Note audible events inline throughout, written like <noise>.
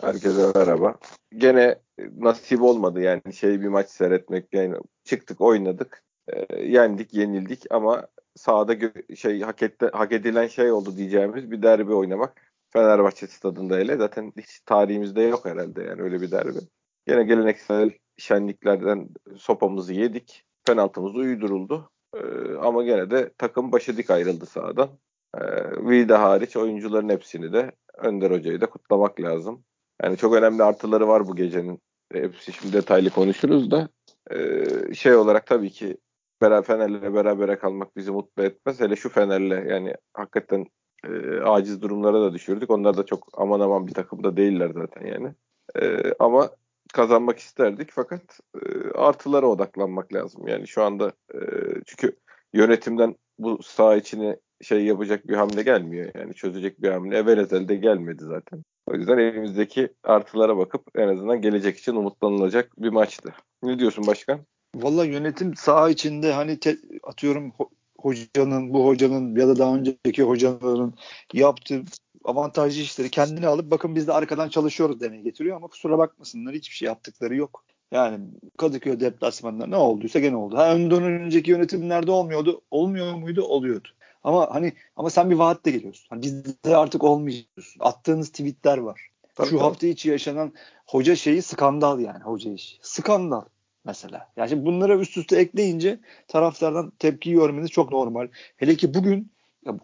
Herkese merhaba. Gene nasip olmadı yani şey bir maç seyretmek. Yani çıktık oynadık. E, yendik yenildik ama sahada gö- şey hak, etti, hak edilen şey oldu diyeceğimiz bir derbi oynamak. Fenerbahçe stadında hele zaten hiç tarihimizde yok herhalde yani öyle bir derbi. Gene geleneksel şenliklerden sopamızı yedik. Penaltımız uyduruldu. E, ama gene de takım başı dik ayrıldı sahadan. E, Vida hariç oyuncuların hepsini de Önder Hoca'yı da kutlamak lazım. Yani çok önemli artıları var bu gecenin. Hepsi şimdi detaylı konuşuruz da e, şey olarak tabii ki beraber Fener'le berabere kalmak bizi mutlu etmez. Hele şu Fener'le yani hakikaten e, aciz durumlara da düşürdük. Onlar da çok aman aman bir takımda değiller zaten yani. E, ama kazanmak isterdik fakat e, artılara odaklanmak lazım. Yani şu anda e, çünkü yönetimden bu saha içine şey yapacak bir hamle gelmiyor. Yani çözecek bir hamle evvel ezelde gelmedi zaten. O yüzden elimizdeki artılara bakıp en azından gelecek için umutlanılacak bir maçtı. Ne diyorsun başkan? Valla yönetim saha içinde hani te, atıyorum ho, hocanın, bu hocanın ya da daha önceki hocaların yaptığı avantajlı işleri kendine alıp bakın biz de arkadan çalışıyoruz demeye getiriyor ama kusura bakmasınlar hiçbir şey yaptıkları yok. Yani Kadıköy deplasmanında ne olduysa gene oldu. Ha önden önceki yönetimlerde olmuyordu. Olmuyor muydu? Oluyordu. Ama hani ama sen bir vaatle geliyorsun. Hani bizde artık olmayacağız. Attığınız tweetler var. Tabii, Şu tabii. hafta içi yaşanan hoca şeyi skandal yani hoca işi. Skandal mesela. Yani şimdi bunları üst üste ekleyince taraftardan tepki görmeniz çok normal. Hele ki bugün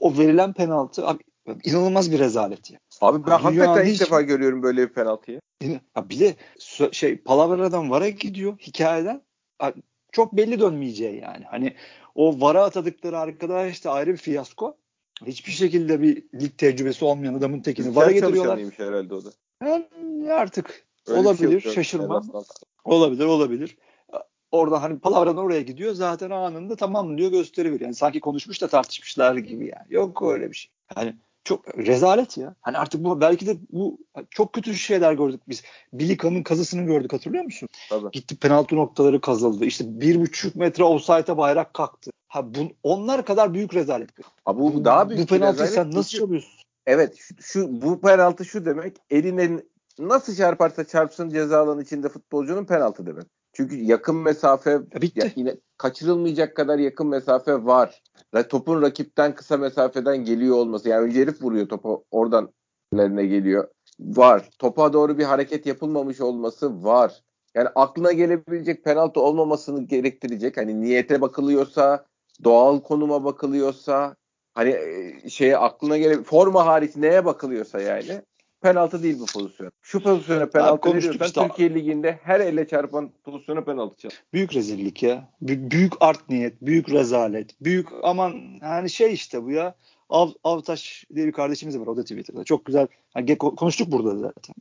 o verilen penaltı abi, inanılmaz bir rezalet yani. Abi ben yani hakikaten ilk defa görüyorum böyle bir penaltıyı. Ya bir de şey Palavra'dan vara gidiyor hikayeden çok belli dönmeyeceği yani. Hani o vara atadıkları arkadaş da ayrı bir fiyasko. Hiçbir şekilde bir lig tecrübesi olmayan adamın tekini vara getiriyorlar. herhalde o da. Yani artık Öyle olabilir şey şaşırmam. Olabilir olabilir. Orada hani palavradan oraya gidiyor zaten anında tamam diyor gösteriyor. Yani sanki konuşmuş da tartışmışlar gibi yani. Yok öyle bir şey. Yani çok rezalet ya. Hani artık bu belki de bu çok kötü şeyler gördük biz. Bilika'nın kazısını gördük hatırlıyor musun? Tabii. Gitti penaltı noktaları kazıldı. İşte bir buçuk metre offside'a bayrak kalktı. Ha bu, onlar kadar büyük rezalet. Ha, bu, bu daha büyük Bu penaltıyı sen nasıl çalıyorsun? Evet şu, şu bu penaltı şu demek eline nasıl çarparsa çarpsın ceza alanı içinde futbolcunun penaltı demek. Çünkü yakın mesafe Bitti. Ya yine kaçırılmayacak kadar yakın mesafe var. Topun rakipten kısa mesafeden geliyor olması. Yani önce herif vuruyor topu oradan ilerine geliyor. Var. Topa doğru bir hareket yapılmamış olması var. Yani aklına gelebilecek penaltı olmamasını gerektirecek. Hani niyete bakılıyorsa, doğal konuma bakılıyorsa, hani şeye aklına gele forma hariç neye bakılıyorsa yani penaltı değil bu pozisyon. Şu pozisyona penaltı veriyorsan işte. Türkiye Ligi'nde her elle çarpan pozisyona penaltı çal. Büyük rezillik ya. B- büyük art niyet, büyük rezalet. Büyük aman yani şey işte bu ya. Av, Avtaş diye bir kardeşimiz var o da Twitter'da. Çok güzel. Yani konuştuk burada zaten.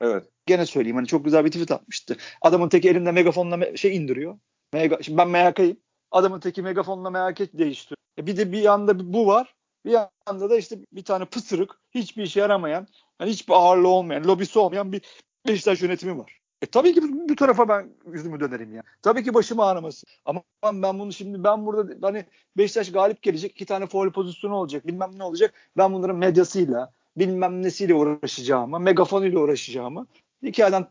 Evet. Gene söyleyeyim hani çok güzel bir tweet atmıştı. Adamın teki elinde megafonla me- şey indiriyor. Mega, şimdi ben MHK'yim. Adamın teki megafonla MHK değiştiriyor. E bir de bir yanda bu var. Bir yanda da işte bir tane pısırık, hiçbir işe yaramayan, yani hiçbir ağırlığı olmayan, lobisi olmayan bir Beşiktaş yönetimi var. E tabii ki bu, bu tarafa ben yüzümü dönerim ya. Tabii ki başım ağrıması. Ama ben bunu şimdi ben burada hani Beşiktaş galip gelecek. iki tane foul pozisyonu olacak. Bilmem ne olacak. Ben bunların medyasıyla bilmem nesiyle uğraşacağımı, megafonuyla uğraşacağımı hikayeden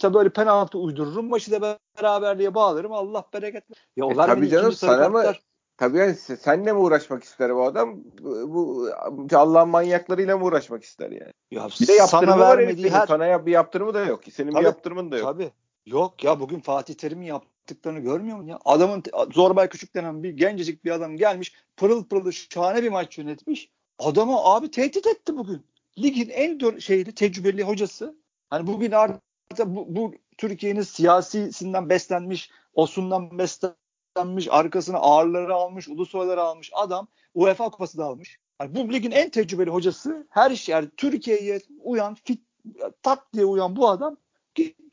tabii böyle penaltı uydururum. Maçı da beraberliğe bağlarım. Allah bereket. Ya e, tabii canım sana mı Tabii yani senle mi uğraşmak ister bu adam? Bu Allah'ın manyaklarıyla mı uğraşmak ister yani? Ya bir de yaptırımı var herifin. Her... Sana bir yaptırımı da yok. Senin tabii, bir yaptırımın da yok. Tabii. Yok ya bugün Fatih Terim'in yaptıklarını görmüyor musun ya? Adamın Zorbay Küçük denen bir gencecik bir adam gelmiş. Pırıl pırıl şahane bir maç yönetmiş. Adamı abi tehdit etti bugün. Ligin en şeyli tecrübeli hocası. Hani bugün artık bu, bu Türkiye'nin siyasisinden beslenmiş, osundan beslenmiş beslenmiş, arkasına ağırları almış, ulusoyları almış adam UEFA kupası da almış. Yani bu ligin en tecrübeli hocası her şey yani Türkiye'ye uyan, fit, tak diye uyan bu adam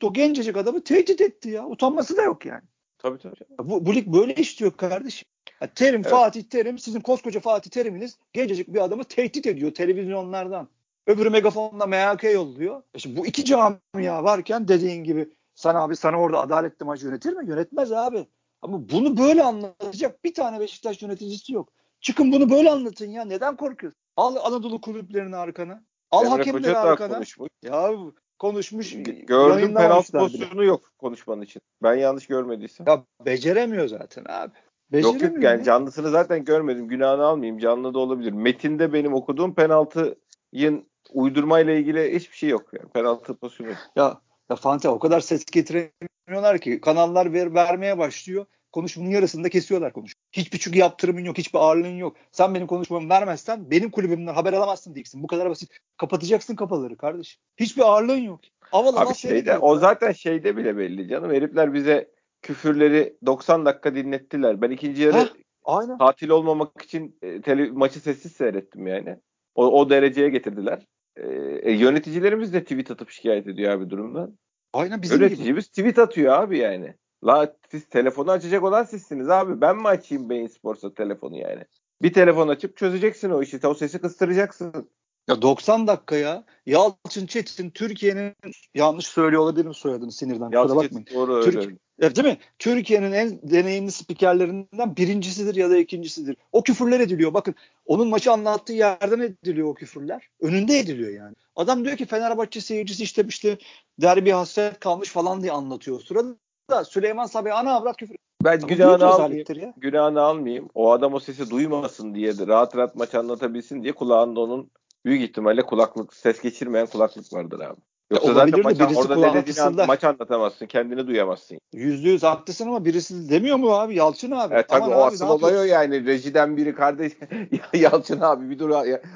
o gencecik adamı tehdit etti ya. Utanması da yok yani. Tabii tabii. Bu, bu lig böyle istiyor kardeşim. Yani Terim, evet. Fatih Terim, sizin koskoca Fatih Terim'iniz gencecik bir adamı tehdit ediyor televizyonlardan. Öbürü megafonla MHK yolluyor. E şimdi bu iki camia varken dediğin gibi sana abi sana orada adaletli maç yönetir mi? Yönetmez abi. Ama bunu böyle anlatacak bir tane Beşiktaş yöneticisi yok. Çıkın bunu böyle anlatın ya. Neden korkuyorsun? Al Anadolu kulüplerini arkana. Al Emre hakemleri arkana. Ya konuşmuş. Gördüm penaltı pozisyonu yok konuşmanın için. Ben yanlış görmediysem. Ya beceremiyor zaten abi. Yok yok yani canlısını zaten görmedim. Günahını almayayım. Canlı da olabilir. Metinde benim okuduğum penaltıyın uydurmayla ilgili hiçbir şey yok. Yani. Penaltı pozisyonu yok. Ya, ya Fante o kadar ses getiremiyorlar ki. Kanallar ver, vermeye başlıyor. Konuşmanın yarısında kesiyorlar konuş. Hiçbir çünkü yaptırımın yok. Hiçbir ağırlığın yok. Sen benim konuşmamı vermezsen benim kulübümden haber alamazsın diyeceksin. Bu kadar basit. Kapatacaksın kapaları kardeşim. Hiçbir ağırlığın yok. Aval Abi şeyde, o zaten şeyde bile belli canım. Herifler bize küfürleri 90 dakika dinlettiler. Ben ikinci yarı Heh, aynen. tatil olmamak için e, tele, maçı sessiz seyrettim yani. O, o dereceye getirdiler. E, e, yöneticilerimiz de tweet atıp şikayet ediyor abi durumdan. Aynen bizim Yöneticimiz gibi. tweet atıyor abi yani. La siz telefonu açacak olan sizsiniz abi. Ben mi açayım Beyin Sports'a telefonu yani? Bir telefon açıp çözeceksin o işi. O sesi kıstıracaksın. Ya 90 dakika ya. Yalçın Çetin Türkiye'nin yanlış söylüyor olabilirim soyadını sinirden. Yalçın Çetin doğru Türk, öyle. Evet, değil mi? Türkiye'nin en deneyimli spikerlerinden birincisidir ya da ikincisidir. O küfürler ediliyor. Bakın onun maçı anlattığı yerden ediliyor o küfürler. Önünde ediliyor yani. Adam diyor ki Fenerbahçe seyircisi işte işte derbi hasret kalmış falan diye anlatıyor. O sırada da Süleyman Sabi ana avrat küfür. Ben günahını almayayım. Ya. Günahını almayayım. O adam o sesi duymasın diye de rahat rahat maç anlatabilsin diye kulağında onun büyük ihtimalle kulaklık ses geçirmeyen kulaklık vardır abi. Yoksa ya zaten maç, orada ne dediğini an, maç anlatamazsın. Kendini duyamazsın. Yüzde yüz haklısın ama birisi demiyor mu abi? Yalçın abi. Evet, tabii Aman o abi, asıl olay yani. Rejiden biri kardeş <laughs> Yalçın abi bir dur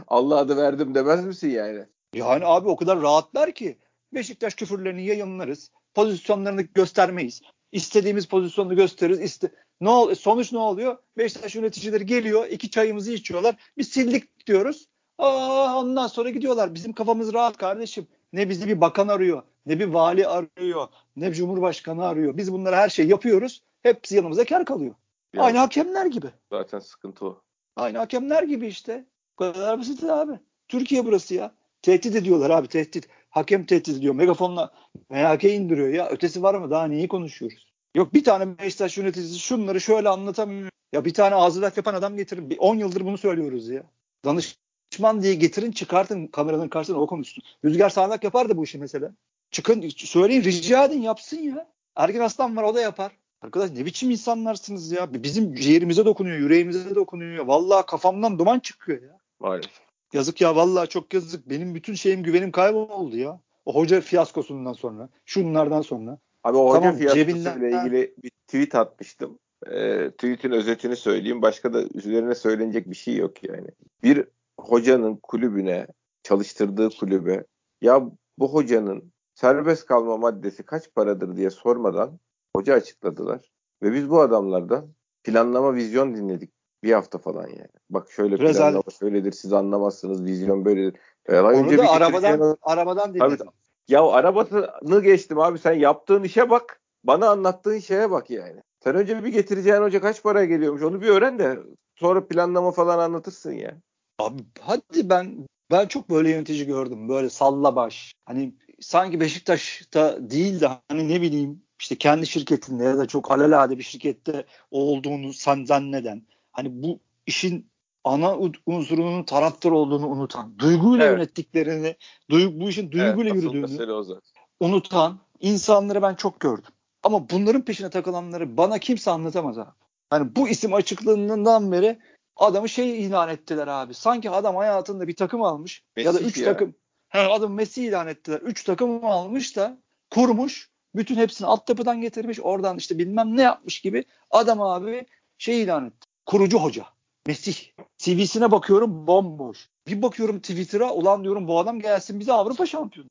Allah adı verdim demez misin yani? Yani abi o kadar rahatlar ki. Beşiktaş küfürlerini yayınlarız. Pozisyonlarını göstermeyiz. İstediğimiz pozisyonu gösteririz. İste ne ol sonuç ne oluyor? Beşiktaş yöneticileri geliyor, iki çayımızı içiyorlar. Biz sildik diyoruz. Aa, ondan sonra gidiyorlar. Bizim kafamız rahat kardeşim. Ne bizi bir bakan arıyor, ne bir vali arıyor, ne bir cumhurbaşkanı arıyor. Biz bunları her şey yapıyoruz. Hepsi yanımıza kar kalıyor. Yani, Aynı hakemler gibi. Zaten sıkıntı o. Aynı hakemler gibi işte. Bu kadar basit abi. Türkiye burası ya. Tehdit ediyorlar abi tehdit. Hakem tehdit ediyor. Megafonla MHK indiriyor ya. Ötesi var mı? Daha neyi konuşuyoruz? Yok bir tane Beşiktaş yöneticisi şunları şöyle anlatamıyor. Ya bir tane ağzı laf yapan adam getirin. 10 yıldır bunu söylüyoruz ya. Danış danışman diye getirin çıkartın kameranın karşısına o konuşsun. Rüzgar Sağnak yapar da bu işi mesela. Çıkın söyleyin rica edin yapsın ya. Ergin Aslan var o da yapar. Arkadaş ne biçim insanlarsınız ya. Bizim ciğerimize dokunuyor, yüreğimize dokunuyor. Vallahi kafamdan duman çıkıyor ya. Maalesef. Yazık ya vallahi çok yazık. Benim bütün şeyim güvenim kayboldu ya. O hoca fiyaskosundan sonra, şunlardan sonra. Abi o hoca tamam, fiyaskosuyla ilgili bir tweet atmıştım. E, tweet'in özetini söyleyeyim. Başka da üzerine söylenecek bir şey yok yani. Bir hocanın kulübüne, çalıştırdığı kulübe ya bu hocanın serbest kalma maddesi kaç paradır diye sormadan hoca açıkladılar. Ve biz bu adamlardan planlama vizyon dinledik bir hafta falan yani. Bak şöyle Rezalet. planlama şöyledir siz anlamazsınız vizyon böyledir. Ee, Onu önce da bir arabadan, şey... arabadan dinledim. Tabii, ya arabanı geçtim abi sen yaptığın işe bak. Bana anlattığın şeye bak yani. Sen önce bir getireceğin hoca kaç paraya geliyormuş onu bir öğren de sonra planlama falan anlatırsın ya. Abi hadi ben ben çok böyle yönetici gördüm. Böyle salla baş. Hani sanki Beşiktaş'ta değil de hani ne bileyim işte kendi şirketinde ya da çok alelade bir şirkette olduğunu zanneden hani bu işin ana unsurunun taraftar olduğunu unutan, duyguyla evet. yönettiklerini, duygu, bu işin duyguyla evet, yürüdüğünü unutan insanları ben çok gördüm. Ama bunların peşine takılanları bana kimse anlatamaz abi. Hani bu isim açıklığından beri adamı şey ilan ettiler abi. Sanki adam hayatında bir takım almış Mesih ya da üç ya. takım. He, adam Messi ilan ettiler. Üç takım almış da kurmuş. Bütün hepsini altyapıdan getirmiş. Oradan işte bilmem ne yapmış gibi adam abi şey ilan etti. Kurucu hoca. Mesih. CV'sine bakıyorum bomboş. Bir bakıyorum Twitter'a ulan diyorum bu adam gelsin bize Avrupa şampiyonu.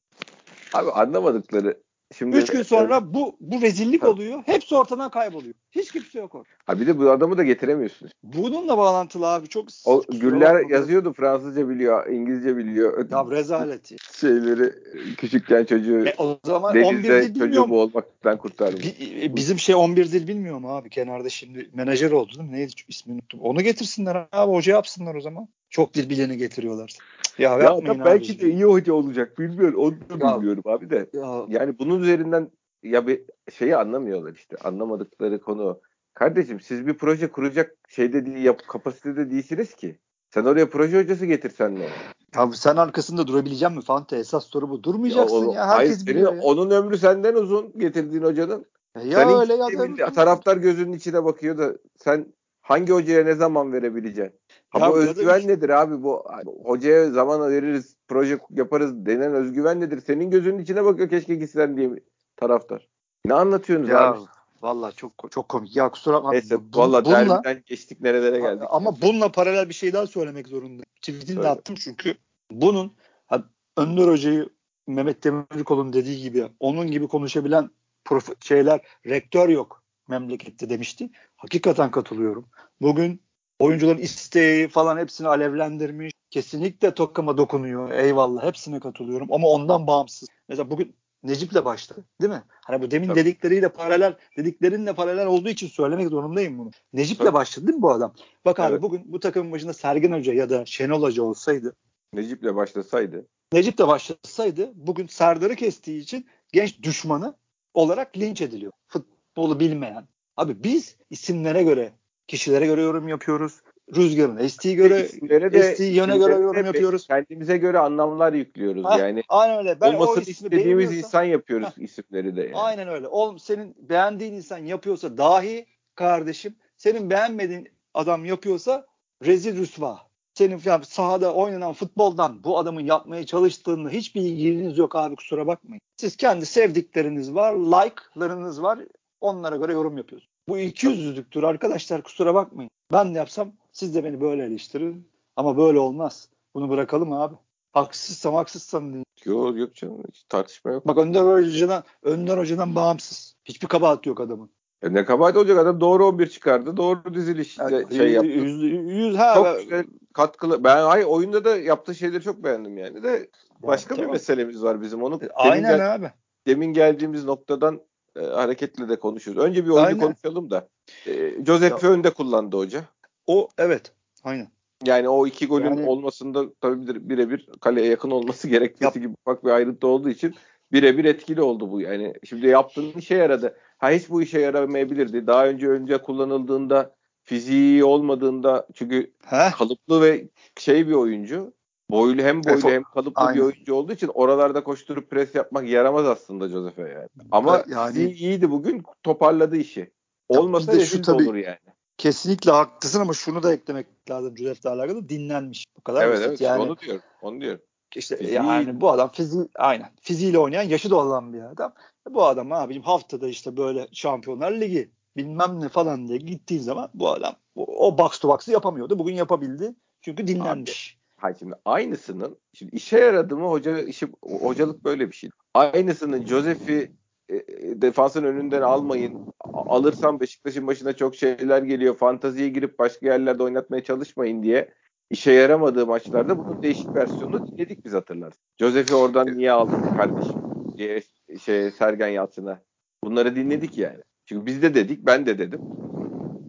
Abi anlamadıkları Şimdi Üç gün sonra bu bu rezillik ha. oluyor. Hepsi ortadan kayboluyor. Hiç kimse yok orada. Ha bir de bu adamı da getiremiyorsunuz. Bununla bağlantılı abi. Çok o Güller yazıyordu. Fransızca biliyor, İngilizce biliyor. Ya rezalet. Şeyleri küçükken çocuğu e, o zaman 11 dil çocuğu boğulmaktan kurtarmış. Bi, bizim şey 11 dil bilmiyor mu abi? Kenarda şimdi menajer oldu değil mi? Neydi ismini unuttum. Onu getirsinler abi. Hoca yapsınlar o zaman. Çok dil bileni getiriyorlar. Ya, ya da belki abi. de iyi hoca olacak bilmiyorum. Onu da ya, bilmiyorum abi de. Ya. Yani bunun üzerinden ya bir şeyi anlamıyorlar işte. Anlamadıkları konu. Kardeşim siz bir proje kuracak şeyde değil, yap, kapasitede değilsiniz ki. Sen oraya proje hocası getirsen ne? Abi sen arkasında durabilecek misin Fante? Esas soru bu. Durmayacaksın ya. o- ya. hayır, Herkes senin- biliyor ya. Onun ömrü senden uzun getirdiğin hocanın. Ya Sen öyle ya milli- taraftar gözünün içine bakıyor da sen hangi hocaya ne zaman verebileceksin? Ha, Ya özgüven üç- nedir abi? Bu hocaya zaman veririz, proje yaparız denen özgüven nedir? Senin gözünün içine bakıyor keşke gitsen diye taraftar. Ne anlatıyorsunuz Ya abi? vallahi çok çok komik. Ya kusura bakma. Neyse valla derbiden geçtik nerelere geldik. Ama bununla paralel bir şey daha söylemek zorundayım. Tweetini de attım çünkü bunun ha, Önder Hoca'yı Mehmet Demirkol'un dediği gibi onun gibi konuşabilen prof- şeyler rektör yok memlekette demişti. Hakikaten katılıyorum. Bugün oyuncuların isteği falan hepsini alevlendirmiş. Kesinlikle Tokkam'a dokunuyor. Eyvallah. Hepsine katılıyorum. Ama ondan bağımsız. Mesela bugün Necip'le başladı. Değil mi? Hani bu demin Tabii. dedikleriyle paralel, dediklerinle paralel olduğu için söylemek zorundayım bunu. Necip'le Tabii. başladı değil mi bu adam? Bak abi Evet. bugün bu takımın başında Sergen Hoca ya da Şenol Hoca olsaydı Necip'le başlasaydı. Necip de başlasaydı bugün Serdar'ı kestiği için genç düşmanı olarak linç ediliyor. Futbolu bilmeyen. Abi biz isimlere göre, kişilere göre yorum yapıyoruz. Rüzgarın estiği göre, İsimlere de- estiği yöne göre yorum yapıyoruz. Kendimize göre anlamlar yüklüyoruz Ha, yani. Aynen öyle. Ben o Olmasını ismi istediğimiz insan yapıyoruz isimleri de yani. Aynen öyle. Oğlum senin beğendiğin insan yapıyorsa dahi kardeşim, senin beğenmediğin adam yapıyorsa rezil rüsva. Senin ya sahada oynanan futboldan bu adamın yapmaya çalıştığını hiçbir ilginiz yok abi kusura bakmayın. Siz kendi sevdikleriniz var, like'larınız var. Onlara göre yorum yapıyorsunuz. Bu ikiyüzlülüktür arkadaşlar kusura bakmayın. Ben de yapsam siz de beni böyle eleştirin. Ama böyle olmaz. Bunu bırakalım abi. Haksızsam haksızsam deyin. Yok yok canım hiç tartışma yok. Bak Önder Hoca'dan, Önder Hoca'dan bağımsız. Hiçbir kabahat yok adamın. E ne kabahat olacak adam doğru 11 çıkardı. Doğru diziliş Yani şey yaptı. yüz, yüz, ha, Çok ben- güzel katkılı. Ben hay oyunda da yaptığı şeyleri çok beğendim yani de başka bir tamam. meselemiz var bizim. Onu demin, Aynen gel- abi. demin geldiğimiz noktadan e, hareketle de konuşuyoruz. Önce bir oyunu Aynen. konuşalım da. E, Josef'i önde kullandı hoca. O evet. Aynen. Yani o iki golün Yani- olmasında tabii bir- birebir kaleye yakın olması <laughs> gerekmesi gibi ufak bir ayrıntı olduğu için birebir etkili oldu bu. Yani şimdi yaptığın işe yaradı. Ha hiç bu işe yaramayabilirdi. Daha önce önce kullanıldığında fiziği olmadığında çünkü He? kalıplı ve şey bir oyuncu. Boylu hem boylu Efo- hem kalıplı Aynen. bir oyuncu olduğu için oralarda koşturup pres yapmak yaramaz aslında Josef'e yani. Ama Yani- iyiydi bugün toparladı işi. Olmasa de şu tabii- olur yani. Kesinlikle haklısın ama şunu da eklemek lazım Josef'le alakalı. Dinlenmiş. Bu kadar Evet basit. evet Yani onu diyorum. Onu diyorum. işte Fiziği- yani bu adam fiziği aynen. Fiziğiyle oynayan yaşı da olan bir adam. Bu adam abicim haftada işte böyle Şampiyonlar Ligi bilmem ne falan diye gittiğin zaman bu adam o, o box to box'ı yapamıyordu. Bugün yapabildi. Çünkü dinlenmiş. Hayır şimdi aynısının şimdi işe yaradı mı hoca işi hocalık böyle bir şey. Aynısının Josef'i e, defansın önünden almayın. Alırsam Beşiktaş'ın başına çok şeyler geliyor. Fantaziye girip başka yerlerde oynatmaya çalışmayın diye işe yaramadığı maçlarda bunun değişik versiyonunu dinledik biz hatırlarsın. Josef'i oradan niye aldın kardeşim diye şey Sergen Yalçın'a. Bunları dinledik yani. Çünkü biz de dedik, ben de dedim.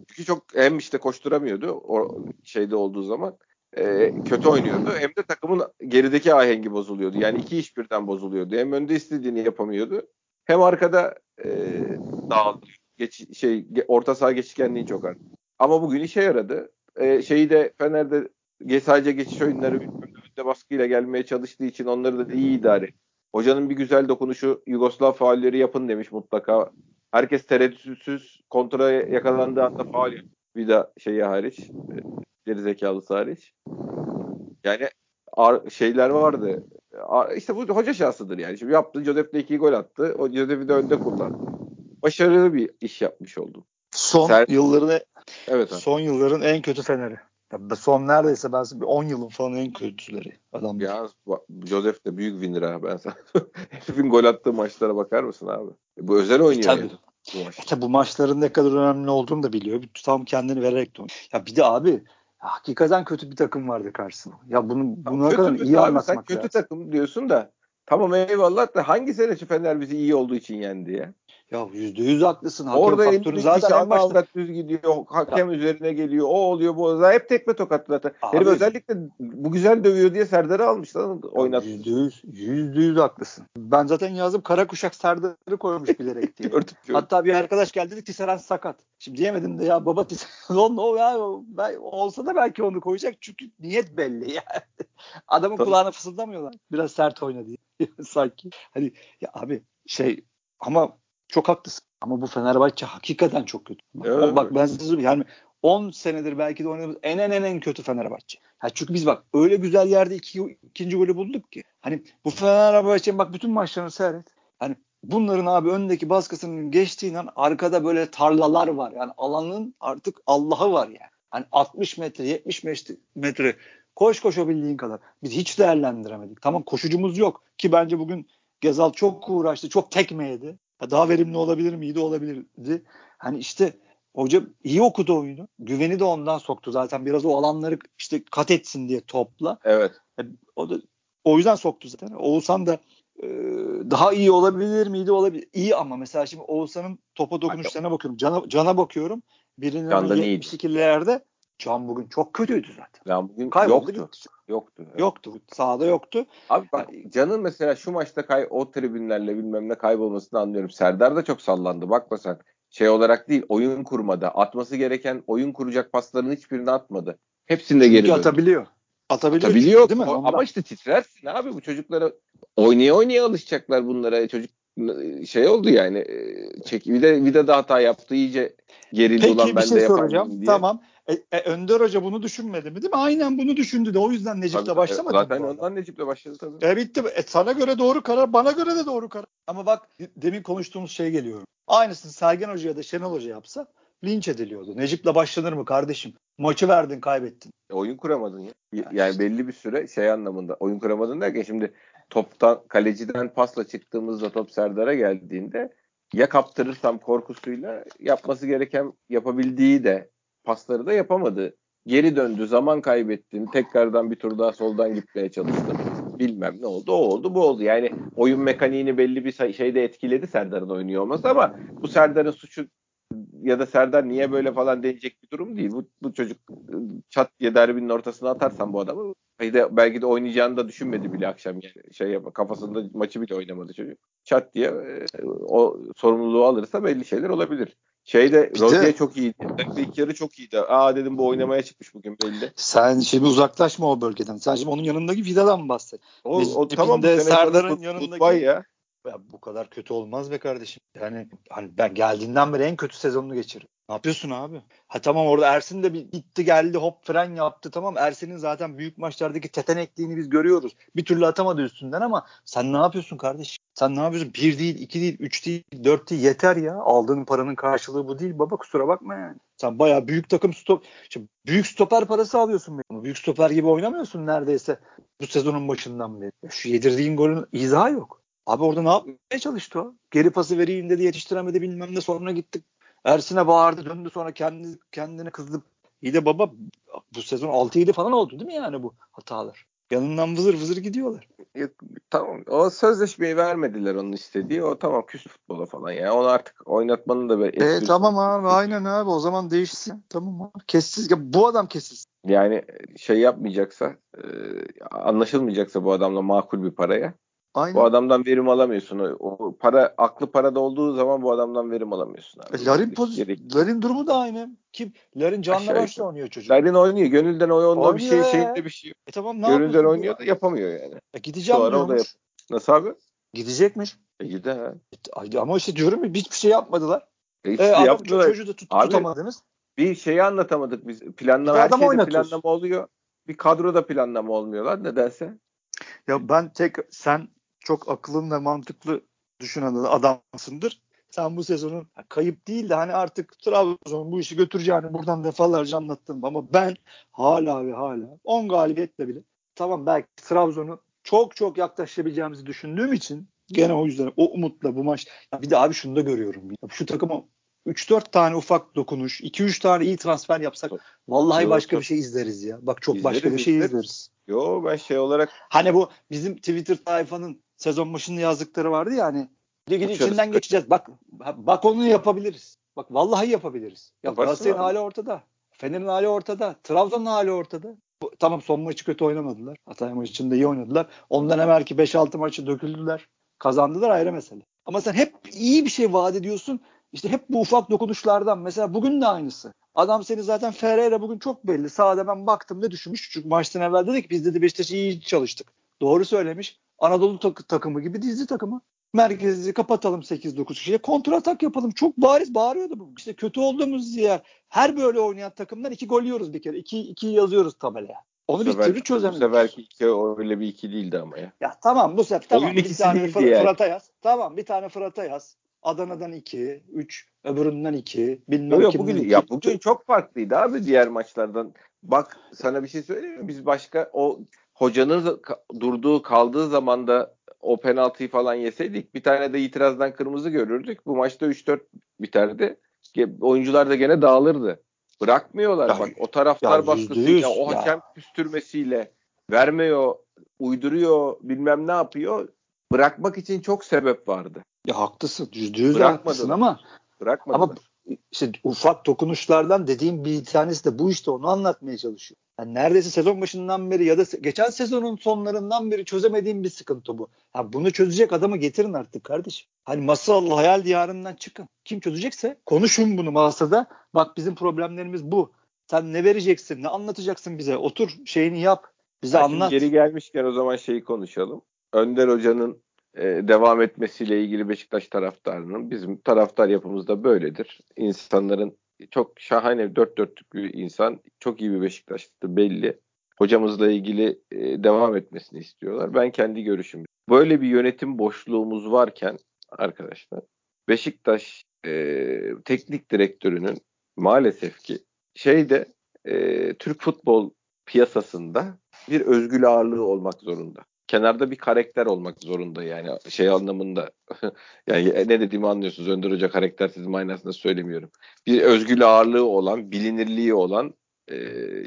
Çünkü çok hem işte koşturamıyordu o şeyde olduğu zaman e, kötü oynuyordu. Hem de takımın gerideki ahengi bozuluyordu. Yani iki iş birden bozuluyordu. Hem önde istediğini yapamıyordu. Hem arkada e, dağıldı. Geç, şey, orta saha geçişkenliği çok arttı. Ama bugün işe yaradı. E, şeyi de Fener'de sadece geçiş oyunları önde baskıyla gelmeye çalıştığı için onları da iyi idare. Hocanın bir güzel dokunuşu Yugoslav faulleri yapın demiş mutlaka. Herkes tereddütsüz kontraya yakalandığı anda faul. Bir de şeyi hariç. E, geri zekalısı hariç. Yani ar- şeyler vardı. Ar- İşte bu hoca şahsıdır yani. Şimdi yaptı. Joseph de iki gol attı. O Joseph'i de önde kullandı. Başarılı bir iş yapmış oldu. Son Ser- yılların Evet abi. son yılların en kötü Fener'i. Ya son neredeyse ben size bir 10 yılın falan en kötüleri adam. Ya bak, Joseph de büyük winner ha ben sana. <laughs> Herifin gol attığı maçlara bakar mısın abi? E, Bu özel oynuyor Tabii. yani. Bu maç. İşte bu maçların ne kadar önemli olduğunu da biliyor. Tam kendini vererek de oynuyor. Ya bir de abi hakikaten kötü bir takım vardı karşısında. Ya bunu Kötü kadar iyi Abi anlatmak Sen kötü lazım. takım diyorsun da tamam eyvallah da hangi sene Fener bizi iyi olduğu için yendi ya? Ya yüzde yüz haklısın. Hakem Orada faktörü zaten en başta. düz gidiyor. Hakem ya. üzerine geliyor. O oluyor bu oluyor. Hep tekme tokat zaten. Herif özellikle bu güzel dövüyor diye Serdar'ı almış lan oynat. Yüzde yüz, yüzde yüz haklısın. Ben zaten yazdım kara kuşak Serdar'ı koymuş bilerek diye. <laughs> gördüm, gördüm. Hatta bir arkadaş geldi dedi Tisserand sakat. Şimdi diyemedim de ya baba Tisserand <laughs> o ya ben, olsa da belki onu koyacak çünkü niyet belli yani. <laughs> Adamın Tabii. kulağına fısıldamıyorlar. Biraz sert oyna diye. Sanki. Hani ya abi şey ama çok haklısın. Ama bu Fenerbahçe hakikaten çok kötü. Evet. Bak ben size yani 10 senedir belki de oynadığımız en en en en kötü Fenerbahçe. Ya çünkü biz bak öyle güzel yerde iki, ikinci golü bulduk ki. Hani bu Fenerbahçe'nin bak bütün maçlarını seyret. Hani bunların abi öndeki baskısının geçtiğinden arkada böyle tarlalar var. Yani alanın artık Allah'ı var yani. Hani 60 metre 70 metre koş koşabildiğin kadar. Biz hiç değerlendiremedik. Tamam koşucumuz yok ki bence bugün Gezal çok uğraştı. Çok tekme yedi. Daha verimli olabilir miydi? Olabilirdi. Hani işte hoca iyi okudu oyunu. Güveni de ondan soktu zaten. Biraz o alanları işte kat etsin diye topla. Evet. E, o da o yüzden soktu zaten. Oğuzhan da e, daha iyi olabilir miydi? Olabilir. İyi ama mesela şimdi Oğuzhan'ın topa dokunuşlarına bakıyorum. Cana, cana bakıyorum. Birinin 72'lerde Can bugün çok kötüydü zaten. Can bugün Kayboldu yoktu. Gitti. Yoktu. Evet. Yoktu. Sahada yoktu. Abi bak Can'ın mesela şu maçta kay o tribünlerle bilmem ne kaybolmasını anlıyorum. Serdar da çok sallandı. Bakma sen. Şey olarak değil oyun kurmada. Atması gereken oyun kuracak pasların hiçbirini atmadı. Hepsinde geri döndü. atabiliyor. Atabiliyor. Atabiliyor değil mi? O, ama işte titrersin abi bu çocuklara oynaya oynaya alışacaklar bunlara. Çocuk şey oldu yani çek bir de bir de hata yaptı iyice gerildi Peki, ulan ben şey de soracağım. Diye. Tamam. E, e, Önder Hoca bunu düşünmedi mi değil mi? Aynen bunu düşündü de o yüzden Necip'le başlamadı. Zaten ondan Necip'le başladı tabii. E bitti. E, sana göre doğru karar, bana göre de doğru karar. Ama bak demin konuştuğumuz şey geliyor. Aynısını Sergen Hoca ya da Şenol Hoca yapsa linç ediliyordu. Necip'le başlanır mı kardeşim? Maçı verdin, kaybettin. E, oyun kuramadın ya. Yani işte. belli bir süre şey anlamında. Oyun kuramadın derken şimdi toptan kaleciden pasla çıktığımızda top Serdar'a geldiğinde ya kaptırırsam korkusuyla yapması gereken yapabildiği de pasları da yapamadı. Geri döndü, zaman kaybettim. Tekrardan bir tur daha soldan gitmeye çalıştım. Bilmem ne oldu, o oldu, bu oldu. Yani oyun mekaniğini belli bir şeyde etkiledi Serdar'ın oynuyor olması ama bu Serdar'ın suçu ya da Serdar niye böyle falan deneyecek bir durum değil. Bu, bu çocuk çat diye derbinin ortasına atarsan bu adamı belki de oynayacağını da düşünmedi bile akşam yani şey yap kafasında maçı bile oynamadı çocuk. Çat diye e, o sorumluluğu alırsa belli şeyler olabilir. Şeyde Rozier çok iyiydi. İlk yarı çok iyiydi. Aa dedim bu oynamaya çıkmış bugün belli. Sen şimdi uzaklaşma o bölgeden. Sen şimdi onun yanındaki Vida'dan mı bahset? O, o tamam Serdar'ın yanındaki ya. Ya. bu kadar kötü olmaz be kardeşim. Yani hani ben geldiğinden beri en kötü sezonunu geçiriyorum. Ne yapıyorsun abi? Ha tamam orada Ersin de bir gitti geldi hop fren yaptı tamam. Ersin'in zaten büyük maçlardaki tetenekliğini biz görüyoruz. Bir türlü atamadı üstünden ama sen ne yapıyorsun kardeş? Sen ne yapıyorsun? Bir değil, iki değil, üç değil, dört değil yeter ya. Aldığın paranın karşılığı bu değil baba kusura bakma yani. Sen bayağı büyük takım stop, işte büyük stoper parası alıyorsun. Benim. Büyük stoper gibi oynamıyorsun neredeyse bu sezonun başından beri. Şu yedirdiğin golün izahı yok. Abi orada ne yapmaya çalıştı o? Geri pası vereyim dedi yetiştiremedi bilmem ne sonra gittik Ersin'e bağırdı döndü sonra kendi kendini kızdı. İyi de baba bu sezon 6-7 falan oldu değil mi yani bu hatalar? Yanından vızır vızır gidiyorlar. Ya, tamam o sözleşmeyi vermediler onun istediği. O tamam küs futbola falan ya. Onu artık oynatmanın da bir e, tamam abi aynen abi o zaman değişsin. Tamam abi. Kessiz. Ya, bu adam kessiz. Yani şey yapmayacaksa e, anlaşılmayacaksa bu adamla makul bir paraya Aynen. Bu adamdan verim alamıyorsun. O para aklı parada olduğu zaman bu adamdan verim alamıyorsun. Abi. E, Larin poz Larin durumu da aynı. Kim? Larin canla başla oynuyor çocuk. Larin oynuyor. Gönülden oynuyor. bir şey şeyinde bir şey. E tamam ne Gönülden oynuyor da yapamıyor yani. E gideceğim Sonra o da yap- Nasıl abi? Gidecekmiş. E gider ha. E, ama işte diyorum ya hiçbir şey yapmadılar. E işte e, yaptılar. Çocuğu da tut, abi, tutamadınız. Bir şeyi anlatamadık biz. Planlama her şeyde planlama oluyor. Bir kadroda planlama olmuyorlar nedense. Ya ben tek sen çok akıllı ve mantıklı düşünen adamsındır. Sen bu sezonun kayıp değil de hani artık Trabzon bu işi götüreceğini buradan defalarca anlattım ama ben hala ve hala 10 galibiyetle bile tamam belki Trabzon'u çok çok yaklaşabileceğimizi düşündüğüm için gene o yüzden o umutla bu maç ya bir de abi şunu da görüyorum. Şu takıma 3-4 tane ufak dokunuş, 2-3 tane iyi transfer yapsak vallahi Yok, başka bir şey izleriz ya. Bak çok izleriz, başka bir şey izleriz. izleriz. Yo ben şey olarak hani bu bizim Twitter sayfanın sezon başında yazdıkları vardı ya hani Ligin içinden geçeceğiz. Bak bak onu yapabiliriz. Bak vallahi yapabiliriz. Ya Galatasaray'ın hali ortada. Fener'in hali ortada. Trabzon'un hali ortada. Bu, tamam son maçı kötü oynamadılar. Hatay maçında iyi oynadılar. Ondan evvelki 5-6 maçı döküldüler. Kazandılar ayrı mesele. Ama sen hep iyi bir şey vaat ediyorsun. İşte hep bu ufak dokunuşlardan. Mesela bugün de aynısı. Adam seni zaten Ferreira bugün çok belli. Sağda ben baktım ne düşünmüş. Çünkü maçtan evvel dedi ki biz dedi Beşiktaş'ı iyi çalıştık. Doğru söylemiş. Anadolu tak- takımı gibi dizi takımı. Merkezi kapatalım 8-9 kişiye. Kontra atak yapalım. Çok bariz bağırıyordu bu. İşte kötü olduğumuz yer. Her böyle oynayan takımdan iki gol yiyoruz bir kere. İki, iki yazıyoruz tabelaya. Onu bir türlü çözemiyoruz. Bu seferki iki öyle bir iki değildi ama ya. Ya tamam bu sefer tamam bir tane Fır, yani. Fırat'a yaz. Tamam bir tane Fırat'a yaz. Adana'dan 2, 3, öbüründen 2, bilmem yok, bugün, iki. Ya bugün çok farklıydı abi diğer maçlardan. Bak sana bir şey söyleyeyim mi? Biz başka o hocanın durduğu kaldığı zaman da o penaltıyı falan yeseydik bir tane de itirazdan kırmızı görürdük. Bu maçta 3-4 biterdi. Oyuncular da gene dağılırdı. Bırakmıyorlar ya, bak o taraftar baskısıyla o hakem ya. küstürmesiyle vermiyor, uyduruyor, bilmem ne yapıyor. Bırakmak için çok sebep vardı. Ya haklısın. Yüzde yüz haklısın ama Bırakmadılar. ama işte ufak dokunuşlardan dediğim bir tanesi de bu işte onu anlatmaya çalışıyor. Yani neredeyse sezon başından beri ya da geçen sezonun sonlarından beri çözemediğim bir sıkıntı bu. Ha bunu çözecek adamı getirin artık kardeşim. Hani masal hayal diyarından çıkın. Kim çözecekse konuşun bunu masada. Bak bizim problemlerimiz bu. Sen ne vereceksin? Ne anlatacaksın bize? Otur şeyini yap. Bize ha, anlat. Geri gelmişken o zaman şeyi konuşalım. Önder Hoca'nın e, devam etmesiyle ilgili Beşiktaş taraftarının bizim taraftar yapımızda böyledir. İnsanların çok şahane dört dörtlük bir insan. Çok iyi bir Beşiktaşlı belli. Hocamızla ilgili e, devam etmesini istiyorlar. Ben kendi görüşüm. Böyle bir yönetim boşluğumuz varken arkadaşlar Beşiktaş e, teknik direktörünün maalesef ki şeyde e, Türk futbol piyasasında bir özgül ağırlığı olmak zorunda kenarda bir karakter olmak zorunda yani şey anlamında <laughs> yani ne dediğimi anlıyorsunuz Önder Hoca karaktersiz manasında söylemiyorum. Bir özgül ağırlığı olan, bilinirliği olan, e,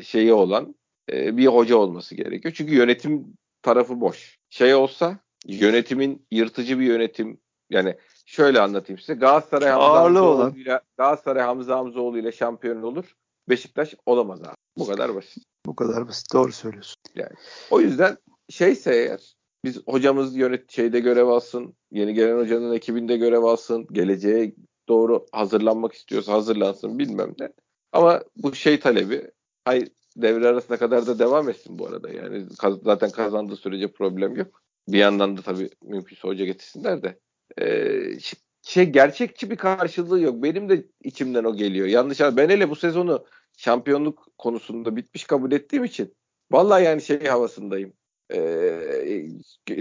şeyi olan e, bir hoca olması gerekiyor. Çünkü yönetim tarafı boş. Şey olsa yönetimin yırtıcı bir yönetim yani şöyle anlatayım size Galatasaray Hamza Hamzoğlu ile Galatasaray Hamza Hamzoğlu ile şampiyon olur. Beşiktaş olamaz abi. Bu kadar basit. Bu kadar basit. Doğru söylüyorsun. Yani o yüzden şeyse eğer biz hocamız yönet şeyde görev alsın, yeni gelen hocanın ekibinde görev alsın, geleceğe doğru hazırlanmak istiyorsa hazırlansın bilmem ne. Ama bu şey talebi hay devre arasına kadar da devam etsin bu arada. Yani zaten kazandığı sürece problem yok. Bir yandan da tabii mümkünse hoca getirsinler de. Ee, şey gerçekçi bir karşılığı yok. Benim de içimden o geliyor. Yanlış ben hele bu sezonu şampiyonluk konusunda bitmiş kabul ettiğim için vallahi yani şey havasındayım. Ee,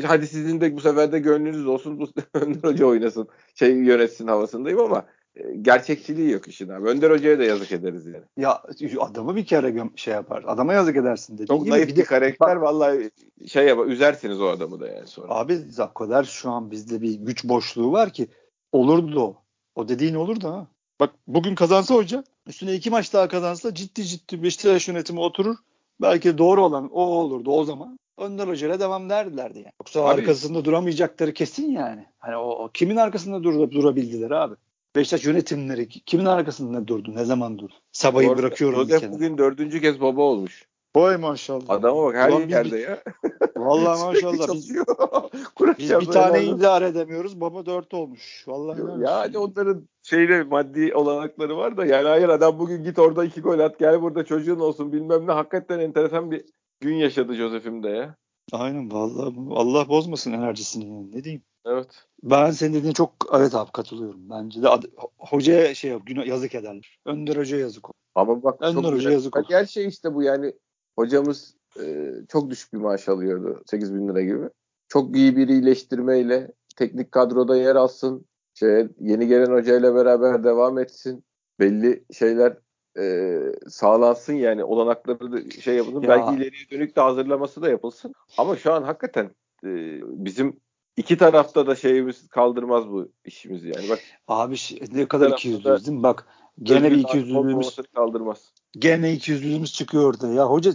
hadi sizin de bu sefer de gönlünüz olsun bu <laughs> Önder Hoca oynasın şey yönetsin havasındayım ama e, gerçekçiliği yok işin abi. Önder Hoca'ya da yazık ederiz yani. Ya adamı bir kere şey yapar. Adama yazık edersin dedi. Çok naif bir, karakter bak, vallahi şey yapar. Üzersiniz o adamı da yani sonra. Abi kadar şu an bizde bir güç boşluğu var ki olurdu o. O dediğin olur da ha. Bak bugün kazansa hoca üstüne iki maç daha kazansa ciddi ciddi Beşiktaş yönetimi oturur. Belki doğru olan o olurdu o zaman. Önder Hoca'yla devam derdilerdi yani. Yoksa abi, arkasında duramayacakları kesin yani. Hani o, o kimin arkasında dur, durabildiler abi? Beşiktaş yönetimleri kimin arkasında durdu? Ne zaman durdu? Sabah'ı Doğru, bırakıyorum Joseph bugün dördüncü kez baba olmuş. Boy maşallah. Adama bak her Ulan yerde biz, ya. Vallahi <laughs> maşallah. biz, <laughs> biz bir tane idare edemiyoruz. Baba dört olmuş. Vallahi ya hani onların şeyle maddi olanakları var da yani hayır adam bugün git orada iki gol at gel burada çocuğun olsun bilmem ne hakikaten enteresan bir gün yaşadı Joseph'im de ya. Aynen vallahi Allah bozmasın enerjisini yani. Ne diyeyim? Evet. Ben senin dediğine çok evet abi katılıyorum. Bence de ad, hocaya şey yap, günah yazık ederler. Önder Hoca yazık olur. Ama bak Önder çok Hoca yazık olur. Her şey işte bu yani hocamız e, çok düşük bir maaş alıyordu. 8 bin lira gibi. Çok iyi bir iyileştirmeyle teknik kadroda yer alsın. Şey, yeni gelen hocayla beraber devam etsin. Belli şeyler e, sağlansın yani olanakları da şey yapılsın. Ya. Belki ileriye dönük de hazırlaması da yapılsın. Ama şu an hakikaten e, bizim iki tarafta da şeyimiz kaldırmaz bu işimizi yani. Bak Abi ne kadar ikiyüzlüyüz değil mi? Bak gene bir ikiyüzlülüğümüz kaldırmaz. Gene ikiyüzlülüğümüz çıkıyor orada. Ya hoca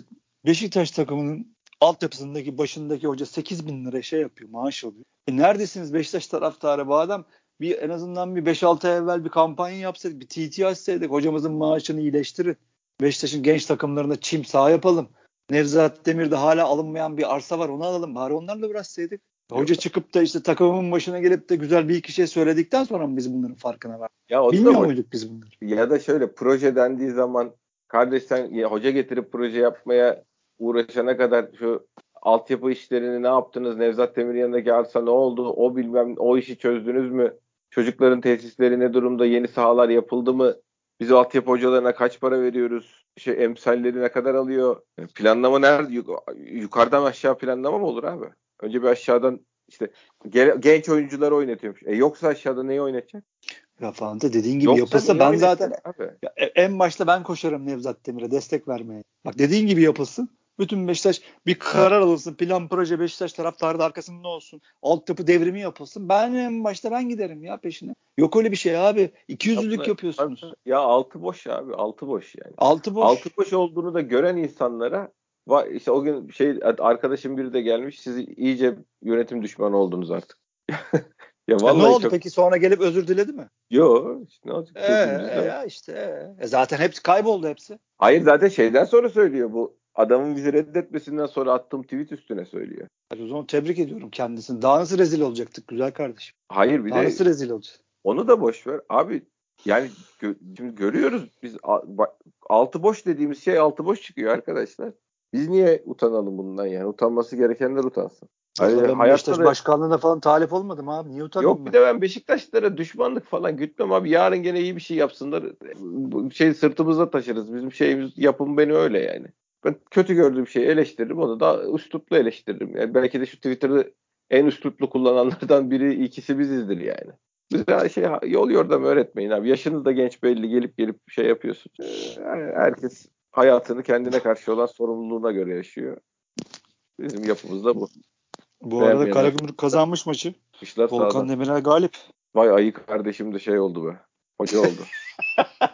Beşiktaş takımının altyapısındaki başındaki hoca 8 bin lira şey yapıyor maaş alıyor. E neredesiniz Beşiktaş taraftarı bu adam bir en azından bir 5-6 ay evvel bir kampanya yapsaydık bir TT açsaydık hocamızın maaşını iyileştirin. Beşiktaş'ın genç takımlarında çim sağ yapalım. Nevzat Demir'de hala alınmayan bir arsa var onu alalım. Bari onlarla uğraşsaydık. Hoca çıkıp da işte takımın başına gelip de güzel bir iki şey söyledikten sonra mı biz bunların farkına var? Ya o Bilmiyor muyduk biz bunları? Ya da şöyle proje dendiği zaman kardeş sen ya, hoca getirip proje yapmaya uğraşana kadar şu altyapı işlerini ne yaptınız? Nevzat Demir yanındaki arsa ne oldu? O bilmem o işi çözdünüz mü? Çocukların tesisleri ne durumda? Yeni sahalar yapıldı mı? Biz altyapı hocalarına kaç para veriyoruz? Şey emsalleri ne kadar alıyor? Planlama nerede? Yukarıdan aşağı planlama mı olur abi? Önce bir aşağıdan işte genç oyuncuları oynatıyormuş. E yoksa aşağıda neyi oynatacak? Ya falan da dediğin gibi Yoksa yapılsa ben zaten ya, e, en başta ben koşarım Nevzat Demir'e destek vermeye. Bak dediğin gibi yapılsın. Bütün Beşiktaş bir karar alınsın. Plan proje Beşiktaş taraftarı da arkasında olsun. Altyapı devrimi yapılsın. Ben en başta ben giderim ya peşine. Yok öyle bir şey abi. 200'lük yapıyorsunuz. Ya altı boş abi. Altı boş yani. Altı boş. Altı boş olduğunu da gören insanlara işte o gün şey arkadaşım biri de gelmiş. Siz iyice yönetim düşmanı oldunuz artık. <laughs> ya vallahi ne oldu çok... peki sonra gelip özür diledi mi? Yo işte ne olacak? Ee, ya işte e, zaten hepsi kayboldu hepsi. Hayır zaten şeyden sonra söylüyor bu adamın bizi reddetmesinden sonra attığım tweet üstüne söylüyor. O zaman tebrik ediyorum kendisini. Daha nasıl rezil olacaktık güzel kardeşim? Hayır bir Daha de nasıl rezil olacağız? Onu da boş ver. Abi yani gö- şimdi görüyoruz biz altı boş dediğimiz şey altı boş çıkıyor arkadaşlar. Biz niye utanalım bundan yani? Utanması gerekenler utansın. Hani ben Beşiktaş da... başkanlığına falan talip olmadım abi. Niye utanayım Yok ben? bir de ben Beşiktaşlara düşmanlık falan gütmem abi. Yarın gene iyi bir şey yapsınlar. Şey sırtımızda taşırız. Bizim şeyimiz yapım beni öyle yani. Ben kötü gördüğüm şeyi eleştiririm. Onu da üsluplu eleştiririm. Yani belki de şu Twitter'ı en üsluplu kullananlardan biri ikisi bizizdir yani. Bize şey yol yordam öğretmeyin abi. Yaşınız da genç belli gelip gelip şey yapıyorsun. Ee, herkes hayatını kendine karşı olan sorumluluğuna göre yaşıyor. Bizim yapımız da bu. Bu arada Karagümrük kazanmış maçı. Volkan Demirel galip. Vay ayı kardeşim de şey oldu be. Hoca oldu.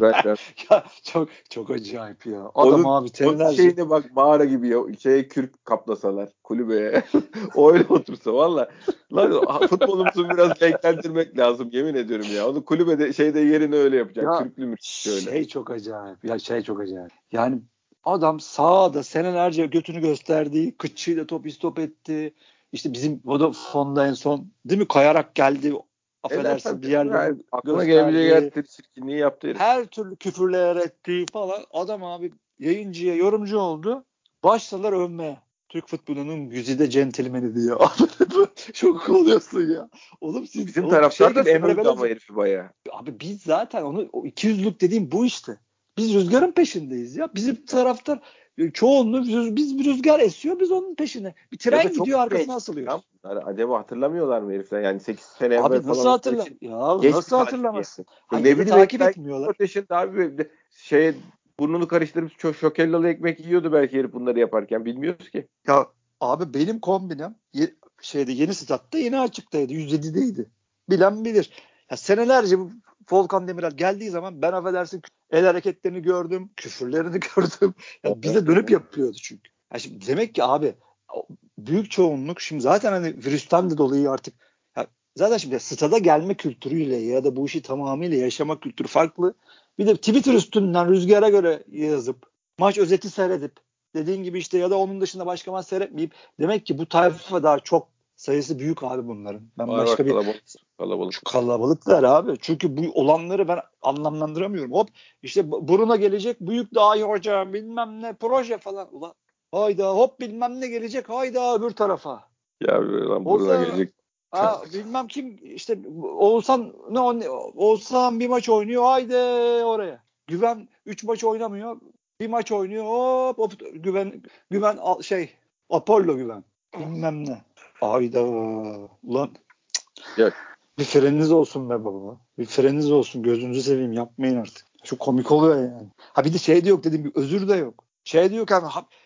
Ben, ben. <laughs> ya çok çok acayip ya. Adam Onun, abi senelerce. Şeyine bak mağara gibi ya. Şeye kürk kaplasalar kulübeye. <laughs> o öyle otursa valla. Lan futbolumuzu biraz renklendirmek lazım yemin ediyorum ya. Onu kulübede şeyde yerini öyle yapacak. Ya, Kürklü mü şöyle. Şey çok acayip. Ya şey çok acayip. Yani adam sağda senelerce götünü gösterdi. Kıçıyla top istop etti. İşte bizim Vodafone'da en son değil mi kayarak geldi affedersin bir yerlere aklına gelebilecek her çirkinliği yaptı. Herif. Her türlü küfürler etti falan. Adam abi yayıncıya yorumcu oldu. Başladılar övmeye. Türk futbolunun güzide centilmeni diyor. <laughs> Çok oluyorsun ya. Oğlum siz bizim taraftar da Emre Belöz ama herifi bayağı. Abi biz zaten onu o 200'lük dediğim bu işte. Biz rüzgarın peşindeyiz ya. Bizim taraftar çoğunluğu biz bir rüzgar esiyor biz onun peşine. Bir tren gidiyor arkasına asılıyor. Acaba hatırlamıyorlar mı herifler? Yani 8 sene abi evvel nasıl hatırla ya nasıl hatırlamazsın? Hani ne bileyim takip etmiyorlar. Yaşında abi şey burnunu karıştırıp çok şokellalı ekmek yiyordu belki herif bunları yaparken bilmiyoruz ki. Ya abi benim kombinem şeyde yeni statta yeni açıktaydı. 107'deydi. Bilen bilir. Ya senelerce bu Volkan Demirel geldiği zaman ben affedersin el hareketlerini gördüm, küfürlerini <laughs> gördüm. Ya bize dönüp yapıyordu çünkü. Ya şimdi demek ki abi büyük çoğunluk şimdi zaten hani virüsten de dolayı artık ya zaten şimdi stada gelme kültürüyle ya da bu işi tamamıyla yaşama kültürü farklı. Bir de Twitter üstünden rüzgara göre yazıp maç özeti seyredip dediğin gibi işte ya da onun dışında başka maç seyretmeyip demek ki bu tayfa daha çok sayısı büyük abi bunların. Ben Var başka bir kalabalık. kalabalık. Şu kalabalıklar abi. Çünkü bu olanları ben anlamlandıramıyorum. Hop işte buruna gelecek büyük daha iyi hocam bilmem ne proje falan. Ulan hayda hop bilmem ne gelecek hayda öbür tarafa. Ya lan buruna gelecek. Ha, bilmem kim işte Oğuzhan ne Oğuzhan bir maç oynuyor haydi oraya. Güven 3 maç oynamıyor. Bir maç oynuyor hop, hop güven güven şey Apollo güven. Bilmem ne. Ayda ulan Yok. bir freniniz olsun be baba. Bir freniniz olsun gözünüzü seveyim yapmayın artık. Şu komik oluyor yani. Ha bir de şey de yok dediğim gibi özür de yok. Şey diyor ki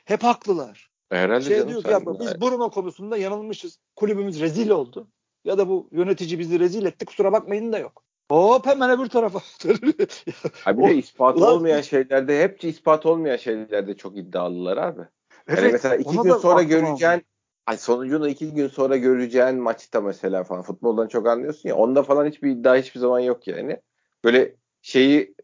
hep haklılar. Herhalde şey diyor ki ya, biz Bruno konusunda yanılmışız. Kulübümüz rezil oldu. Ya da bu yönetici bizi rezil etti kusura bakmayın da yok. Hop hemen öbür tarafa. <laughs> abi de ispat olmayan şeylerde hepsi ispat olmayan şeylerde çok iddialılar abi. Evet, yani mesela iki gün sonra göreceğin Ay sonucunu iki gün sonra göreceğin maçta mesela falan futboldan çok anlıyorsun ya onda falan hiçbir iddia hiçbir zaman yok yani. Böyle şeyi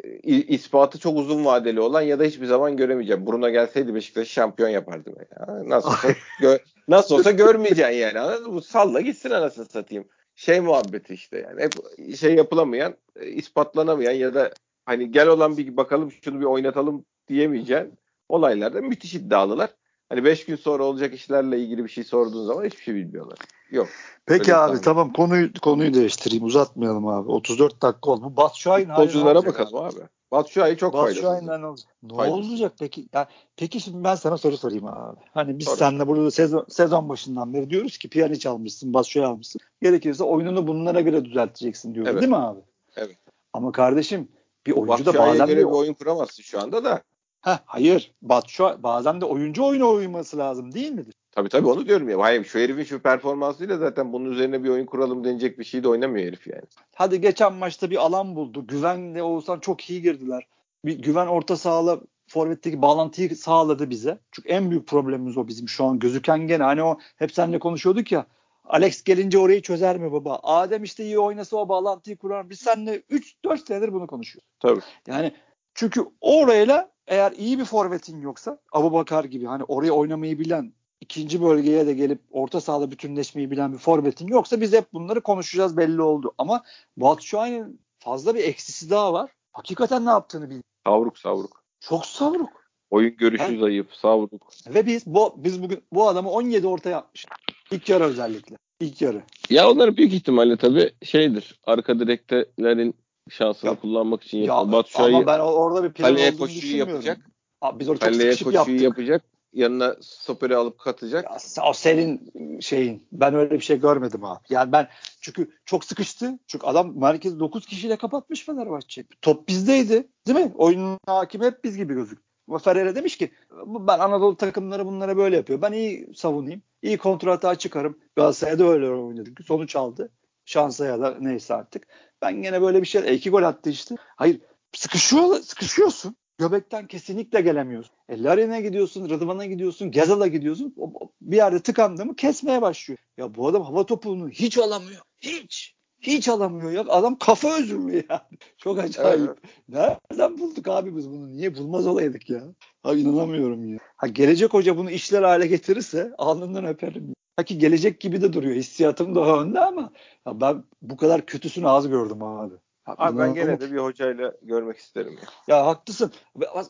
ispatı çok uzun vadeli olan ya da hiçbir zaman göremeyeceğim. Bruno gelseydi Beşiktaş şampiyon yapardı. Yani. Nasıl olsa, gö- nasıl olsa görmeyeceksin yani. Anladın mı? Salla gitsin anasını satayım. Şey muhabbeti işte yani. Hep şey yapılamayan, ispatlanamayan ya da hani gel olan bir bakalım şunu bir oynatalım diyemeyeceğin olaylarda müthiş iddialılar. Hani 5 gün sonra olacak işlerle ilgili bir şey sorduğun zaman hiçbir şey bilmiyorlar. Yok. Peki abi tamam konuyu konuyu değiştireyim uzatmayalım abi. 34 dakika oldu. Bu Batu Şahin Futbolculara bakalım abi. abi. Şahin çok Batu faydalı. Şahin'den olacak. Ne faydası. olacak peki? Ya, peki şimdi ben sana soru sorayım abi. Hani biz Sorry. seninle burada sezon, sezon başından beri diyoruz ki Pjanic almışsın, Batu Şahin almışsın. Gerekirse oyununu bunlara göre düzelteceksin diyoruz evet. değil mi abi? Evet. Ama kardeşim bir oyuncu da bazen göre bir oyun kuramazsın şu anda da. Heh, hayır. Batu bazen de oyuncu oyuna uyması lazım değil midir? Tabii tabii onu diyorum ya. Hayır şu herifin şu performansıyla zaten bunun üzerine bir oyun kuralım denecek bir şey de oynamıyor herif yani. Hadi geçen maçta bir alan buldu. Güvenle olsan çok iyi girdiler. Bir güven orta sahada forvetteki bağlantıyı sağladı bize. Çünkü en büyük problemimiz o bizim şu an gözüken gene. Hani o hep seninle konuşuyorduk ya. Alex gelince orayı çözer mi baba? Adem işte iyi oynasa o bağlantıyı kurar. Biz seninle 3-4 senedir bunu konuşuyoruz. Tabii. Yani çünkü orayla eğer iyi bir forvetin yoksa Abu Bakar gibi hani oraya oynamayı bilen ikinci bölgeye de gelip orta sahada bütünleşmeyi bilen bir forvetin yoksa biz hep bunları konuşacağız belli oldu. Ama Batshuayi'nin fazla bir eksisi daha var. Hakikaten ne yaptığını bilmiyor. Savruk savruk. Çok savruk. Oyun görüşü He? zayıf, savruk. Ve biz bu biz bugün bu adamı 17 orta yapmış. İlk yarı özellikle. İlk yarı. Ya onlar büyük ihtimalle tabii şeydir. Arka direktlerin şansını ya, kullanmak için yapıyor. Batu Şah'ı ama ben orada bir plan olduğunu koşuyu yapacak. Abi biz orada kaleye koşuyu yaptık. yapacak. Yanına stoperi alıp katacak. Ya, o senin şeyin. Ben öyle bir şey görmedim abi. Yani ben çünkü çok sıkıştı. Çünkü adam merkezi 9 kişiyle kapatmış Fenerbahçe. Top bizdeydi. Değil mi? Oyunun hakimi hep biz gibi gözük. Ama Ferreira demiş ki ben Anadolu takımları bunlara böyle yapıyor. Ben iyi savunayım. İyi kontrata çıkarım. Galatasaray'da öyle oynadı. Sonuç aldı. Şansa ya da neyse artık. Ben gene böyle bir şey. E, iki gol attı işte. Hayır sıkışıyor, sıkışıyorsun. Göbekten kesinlikle gelemiyorsun. E, Larin'e gidiyorsun, Rıdvan'a gidiyorsun, Gezal'a gidiyorsun. Bir yerde tıkandı mı kesmeye başlıyor. Ya bu adam hava topunu hiç alamıyor. Hiç. Hiç alamıyor ya. Adam kafa özürlü ya. <laughs> Çok acayip. Evet. Nereden bulduk abi biz bunu? Niye bulmaz olaydık ya? Abi inanamıyorum ya. Ha, gelecek hoca bunu işler hale getirirse alnından öperim. Ha ki gelecek gibi de duruyor. Hissiyatım daha önde ama ya ben bu kadar kötüsünü az gördüm abi. Abi ben gene de bir hocayla görmek isterim ya. Ya haklısın.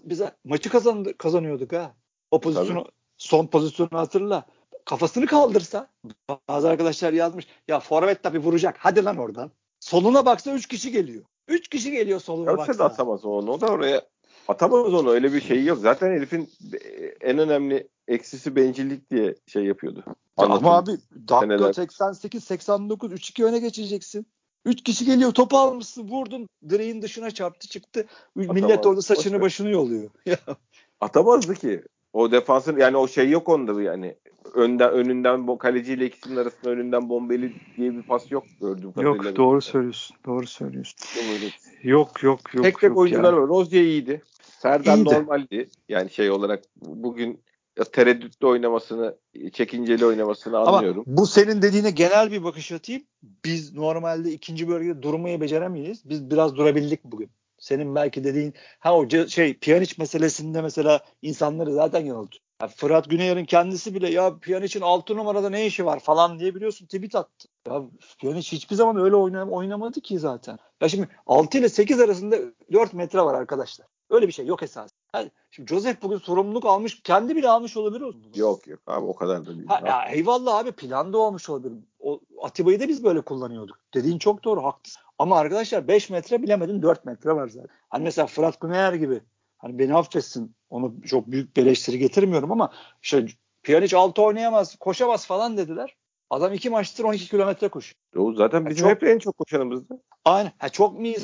Bize maçı kazandı, kazanıyorduk ha. O pozisyonu Tabii. son pozisyonu hatırla. Kafasını kaldırsa bazı arkadaşlar yazmış. Ya forvet tabii vuracak. Hadi lan oradan. Soluna baksa 3 kişi geliyor. 3 kişi geliyor soluna Görse baksa. de atamaz onu. O da oraya atamaz onu. Öyle bir şey yok. Zaten herifin en önemli eksisi bencillik diye şey yapıyordu. Anlatım. Ama abi dakika 88-89 3-2 öne geçeceksin. Üç kişi geliyor topu almışsın vurdun direğin dışına çarptı çıktı. Atamaz, Millet orada saçını başını yolluyor. <laughs> Atamazdı ki. O defansın yani o şey yok onda yani. Önden önünden kaleciyle ikisinin arasında önünden bombeli diye bir pas yok gördüğüm kadarıyla. Yok doğru söylüyorsun. Doğru söylüyorsun. Yok yok yok. Tek tek oyuncular var. Rozier iyiydi. Serdar iyiydi. normaldi. Yani şey olarak bugün tereddütlü oynamasını, çekinceli oynamasını anlıyorum. Ama bu senin dediğine genel bir bakış atayım. Biz normalde ikinci bölgede durmayı beceremeyiz. Biz biraz durabildik bugün. Senin belki dediğin ha o şey Pjanic meselesinde mesela insanları zaten yanıltıyor. Ya Fırat Güneyer'in kendisi bile ya Pjanic'in 6 numarada ne işi var falan diye biliyorsun tweet attı. Ya Pjanic hiçbir zaman öyle oynam oynamadı ki zaten. Ya şimdi 6 ile 8 arasında 4 metre var arkadaşlar. Öyle bir şey yok esas. Yani şimdi Joseph bugün sorumluluk almış. Kendi bile almış olabilir o. Yok yok abi o kadar da değil. Ha, ya, eyvallah abi planda olmuş olabilir. O, Atiba'yı da biz böyle kullanıyorduk. Dediğin çok doğru haklısın. Ama arkadaşlar 5 metre bilemedin 4 metre var zaten. Hani mesela Fırat Güneyer gibi. Hani beni affetsin. Onu çok büyük bir eleştiri getirmiyorum ama işte Pjanic 6 oynayamaz, koşamaz falan dediler. Adam iki maçtır 12 kilometre koşuyor. Yo, zaten bizim yani çok, hep en çok koşanımızdı. Aynen. Ha, çok mu iyi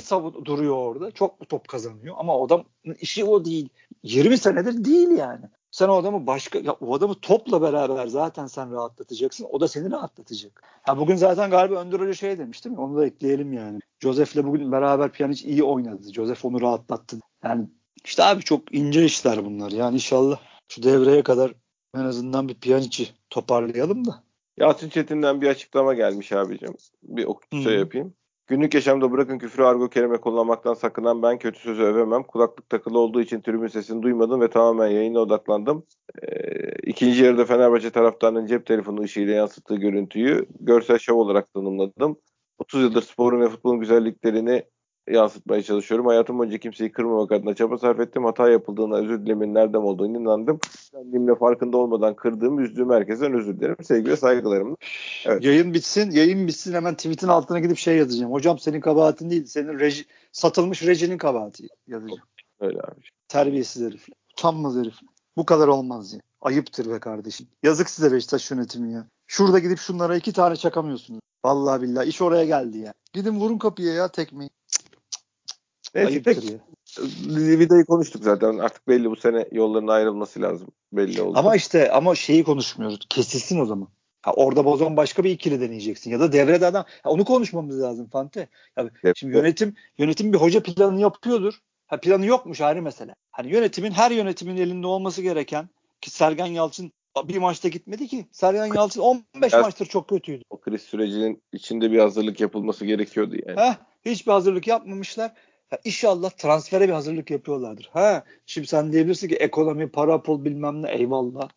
duruyor orada? Çok mu top kazanıyor? Ama o adam işi o değil. 20 senedir değil yani. Sen o adamı başka ya o adamı topla beraber zaten sen rahatlatacaksın. O da seni rahatlatacak. Ha bugün zaten galiba Önder Hoca şey demiş değil mi? Onu da ekleyelim yani. Joseph'le bugün beraber Pjanic iyi oynadı. Joseph onu rahatlattı. Yani işte abi çok ince işler bunlar. Yani inşallah şu devreye kadar En azından bir Pjanic toparlayalım da. Yalçın Çetin'den bir açıklama gelmiş abicim. Bir şey yapayım. Günlük yaşamda bırakın küfrü argo kelime kullanmaktan sakınan ben kötü sözü övemem. Kulaklık takılı olduğu için tribün sesini duymadım ve tamamen yayına odaklandım. Ee, ikinci yarıda Fenerbahçe taraftarının cep telefonu ışığıyla yansıttığı görüntüyü görsel şov olarak tanımladım. 30 yıldır sporun ve futbolun güzelliklerini yansıtmaya çalışıyorum. Hayatım boyunca kimseyi kırmamak adına çaba sarf ettim. Hata yapıldığına özür dilemenin nereden olduğunu inandım. Kendimle farkında olmadan kırdığım, üzdüğüm herkesten özür dilerim. Sevgi ve saygılarımla. Evet. Yayın bitsin, yayın bitsin hemen tweet'in altına gidip şey yazacağım. Hocam senin kabahatin değil, senin reji, satılmış rejinin kabahati yazacağım. Öyle abi. Terbiyesiz herif. Utanmaz herif. Bu kadar olmaz ya. Ayıptır be kardeşim. Yazık size Beşiktaş yönetimi ya. Şurada gidip şunlara iki tane çakamıyorsunuz. Vallahi billahi iş oraya geldi ya. Gidin vurun kapıya ya tekmeyi. Neyse Ayıptır pek ya. Vida'yı konuştuk zaten. Artık belli bu sene yolların ayrılması lazım. Belli oldu. Ama işte ama şeyi konuşmuyoruz. Kesilsin o zaman. Ha, orada bozon başka bir ikili deneyeceksin ya da devrede adam. Ha, onu konuşmamız lazım Fante. Ya, Evet. şimdi yönetim yönetim bir hoca planı yapıyordur. Ha planı yokmuş ayrı mesele. Hani yönetimin her yönetimin elinde olması gereken ki Sergen Yalçın bir maçta gitmedi ki. Sergen Yalçın 15 Ya- maçtır çok kötüydü. o kriz sürecinin içinde bir hazırlık yapılması gerekiyordu yani. Heh, hiçbir hazırlık yapmamışlar. Ha, inşallah transfere bir hazırlık yapıyorlardır. Ha, şimdi sen diyebilirsin ki ekonomi, para, pul bilmem ne eyvallah.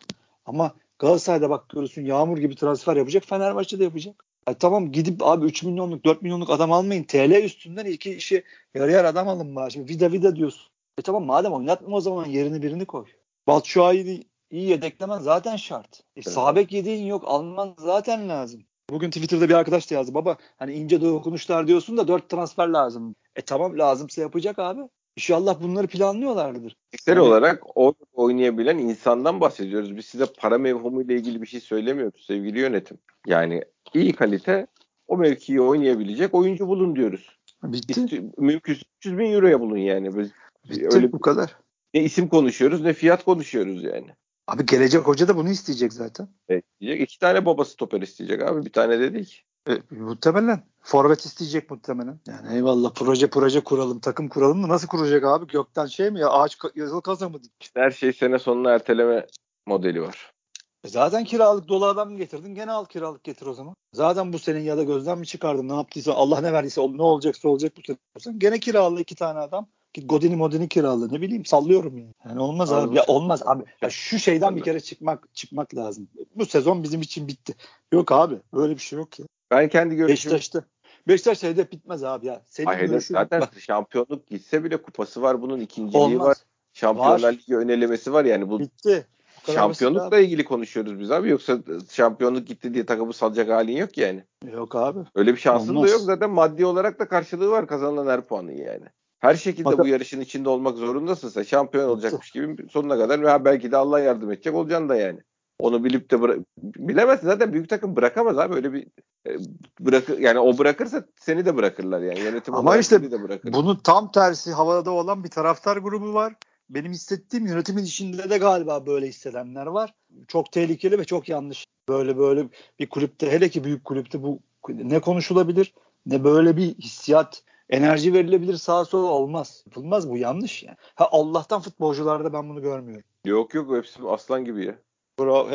Ama Galatasaray'da bak görürsün yağmur gibi transfer yapacak. Fenerbahçe'de yapacak. Ha, tamam gidip abi 3 milyonluk 4 milyonluk adam almayın. TL üstünden iki işi yarı yarı adam alın bari. Şimdi vida vida diyorsun. E tamam madem oynatma o zaman yerini birini koy. Batshuayi'yi iyi yedeklemen zaten şart. E, Evet. Sabek yediğin yok alman zaten lazım. Bugün Twitter'da bir arkadaş da yazdı. Baba hani ince dokunuşlar diyorsun da 4 transfer lazım. E tamam lazımsa yapacak abi. İnşallah bunları planlıyorlardır. Fiziksel Yani- olarak o oynayabilen insandan bahsediyoruz. Biz size para mevhumuyla ilgili bir şey söylemiyoruz sevgili yönetim. Yani iyi kalite o mevkiyi oynayabilecek oyuncu bulun diyoruz. Bitti. İst- Mümkünse 300 bin euroya bulun yani. Biz Bitti öyle bu kadar. ne isim konuşuyoruz ne fiyat konuşuyoruz yani. Abi gelecek hoca da bunu isteyecek zaten. Evet, diyecek. İki tane baba stoper isteyecek abi. Bir tane de değil. E, muhtemelen. Forvet isteyecek muhtemelen. Yani eyvallah proje proje kuralım, takım kuralım da nasıl kuracak abi? Gökten şey mi ya ağaç yazılı kazan mı? Her şey sene sonuna erteleme modeli var. E zaten kiralık dolu adam mı getirdin? Gene al kiralık getir o zaman. Zaten bu senin ya da gözden mi çıkardın? Ne yaptıysa Allah ne verdiyse ne olacaksa olacak bu sene. Gene kiralı iki tane adam. Godin'i Modin'i kiralı. Ne bileyim sallıyorum yani. Yani olmaz abi. Anladım. Ya olmaz abi. Ya şu şeyden bir kere çıkmak çıkmak lazım. Bu sezon bizim için bitti. Yok abi. Böyle bir şey yok ya. Ben kendi görüşüm Beşiktaş'ta. Beşiktaş hedef bitmez abi ya. Senin Ay, hedef görüşün- zaten Bak, şampiyonluk gitse bile kupası var bunun ikinciliği olmaz. var. Şampiyonlar Var. Ligi önelemesi var yani bu Bitti. Bu şampiyonlukla ilgili konuşuyoruz biz abi yoksa şampiyonluk gitti diye takımı salacak halin yok yani. abi. Yok abi. Öyle bir şansın Olmaz. da yok zaten maddi olarak da karşılığı var kazanılan her puanın yani. Her şekilde Fakat- bu yarışın içinde olmak zorundasın sen. Şampiyon olacakmış gibi sonuna kadar veya belki de Allah yardım edecek olacaksın da yani. Onu bilip de bıra- bilemezsin zaten büyük takım bırakamaz abi öyle bir e, bırakır yani o bırakırsa seni de bırakırlar yani yönetim Ama işte de bırakır. Bunun tam tersi havada olan bir taraftar grubu var. Benim hissettiğim yönetimin içinde de galiba böyle hissedenler var. Çok tehlikeli ve çok yanlış. Böyle böyle bir kulüpte hele ki büyük kulüpte bu ne konuşulabilir ne böyle bir hissiyat enerji verilebilir sağa sola olmaz. Yapılmaz bu yanlış yani. Ha Allah'tan futbolcularda ben bunu görmüyorum. Yok yok hepsi aslan gibi ya.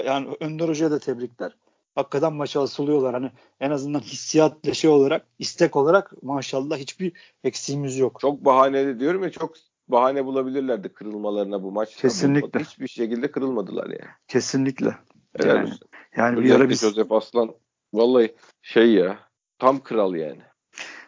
Yani Önder Hoca'ya da tebrikler. Hakikaten maça asılıyorlar. Hani en azından hissiyat ve şey olarak, istek olarak maşallah hiçbir eksiğimiz yok. Çok bahane diyorum ya çok bahane bulabilirlerdi kırılmalarına bu maç. Kesinlikle. Hiçbir şekilde kırılmadılar yani. Kesinlikle. Helal Yani, olsun. yani bir ara biz Joseph Aslan vallahi şey ya tam kral yani.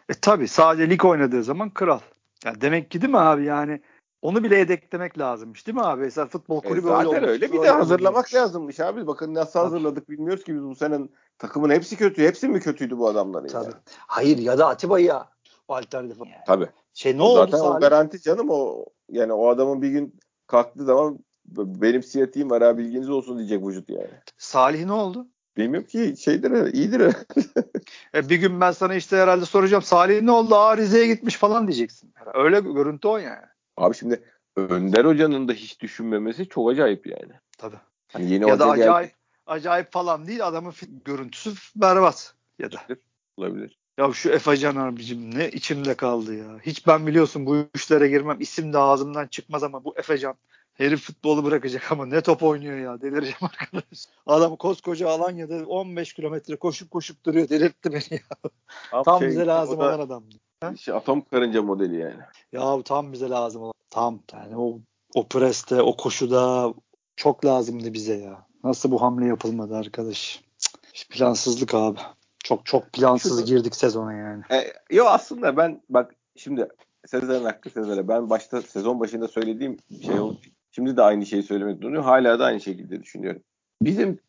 E, tabii sadece lig oynadığı zaman kral. Yani demek ki değil mi abi yani onu bile yedeklemek lazımmış değil mi abi? Mesela futbol E, kulübü zaten öyle, öyle, olmuş, bir de öyle hazırlamak olmuş. lazımmış abi. Bakın nasıl hazırladık bilmiyoruz ki biz bu senin takımın hepsi kötü. Hepsi mi kötüydü bu adamların Tabii. yani? Hayır ya da Atiba ya alternatif. Yani. Tabii. Şey ne O oldu zaten o garanti canım o yani o adamın bir gün kalktığı zaman benim siyatiğim var ha bilginiz olsun diyecek vücut yani. Salih ne oldu? Bilmiyorum ki şeydir iyidir. <laughs> E, bir gün ben sana işte herhalde soracağım Salih ne oldu? Aa Rize'ye gitmiş falan diyeceksin. Öyle görüntü o yani. Abi şimdi Önder Hoca'nın da hiç düşünmemesi çok acayip yani. Tabii. Hani yeni ya da hoca geldi acayip acayip falan değil adamın görüntüsü berbat ya da. olabilir. Ya şu Efecan abicim ne içimde kaldı ya. Hiç ben biliyorsun bu işlere girmem. İsim de ağzımdan çıkmaz ama bu Efecan Herif futbolu bırakacak ama ne top oynuyor ya. Delireceğim arkadaş. Adam koskoca Alanya'da 15 kilometre koşup koşup duruyor. Delirtti beni ya. Tam tam şey, bize lazım da olan adam. şey, atom karınca modeli yani. Ya tam bize lazım olan. Tam yani o o preste, o koşuda çok lazımdı bize ya. Nasıl bu hamle yapılmadı arkadaş? Cık, Plansızlık abi. Çok çok plansız girdik sezona yani. E, yo aslında ben bak şimdi Sezar'ın hakkı Sezar'a. Ben başta sezon başında söylediğim şey oldu. Şimdi de aynı şeyi söylemek durumundayım. Hala da aynı şekilde düşünüyorum. Bizim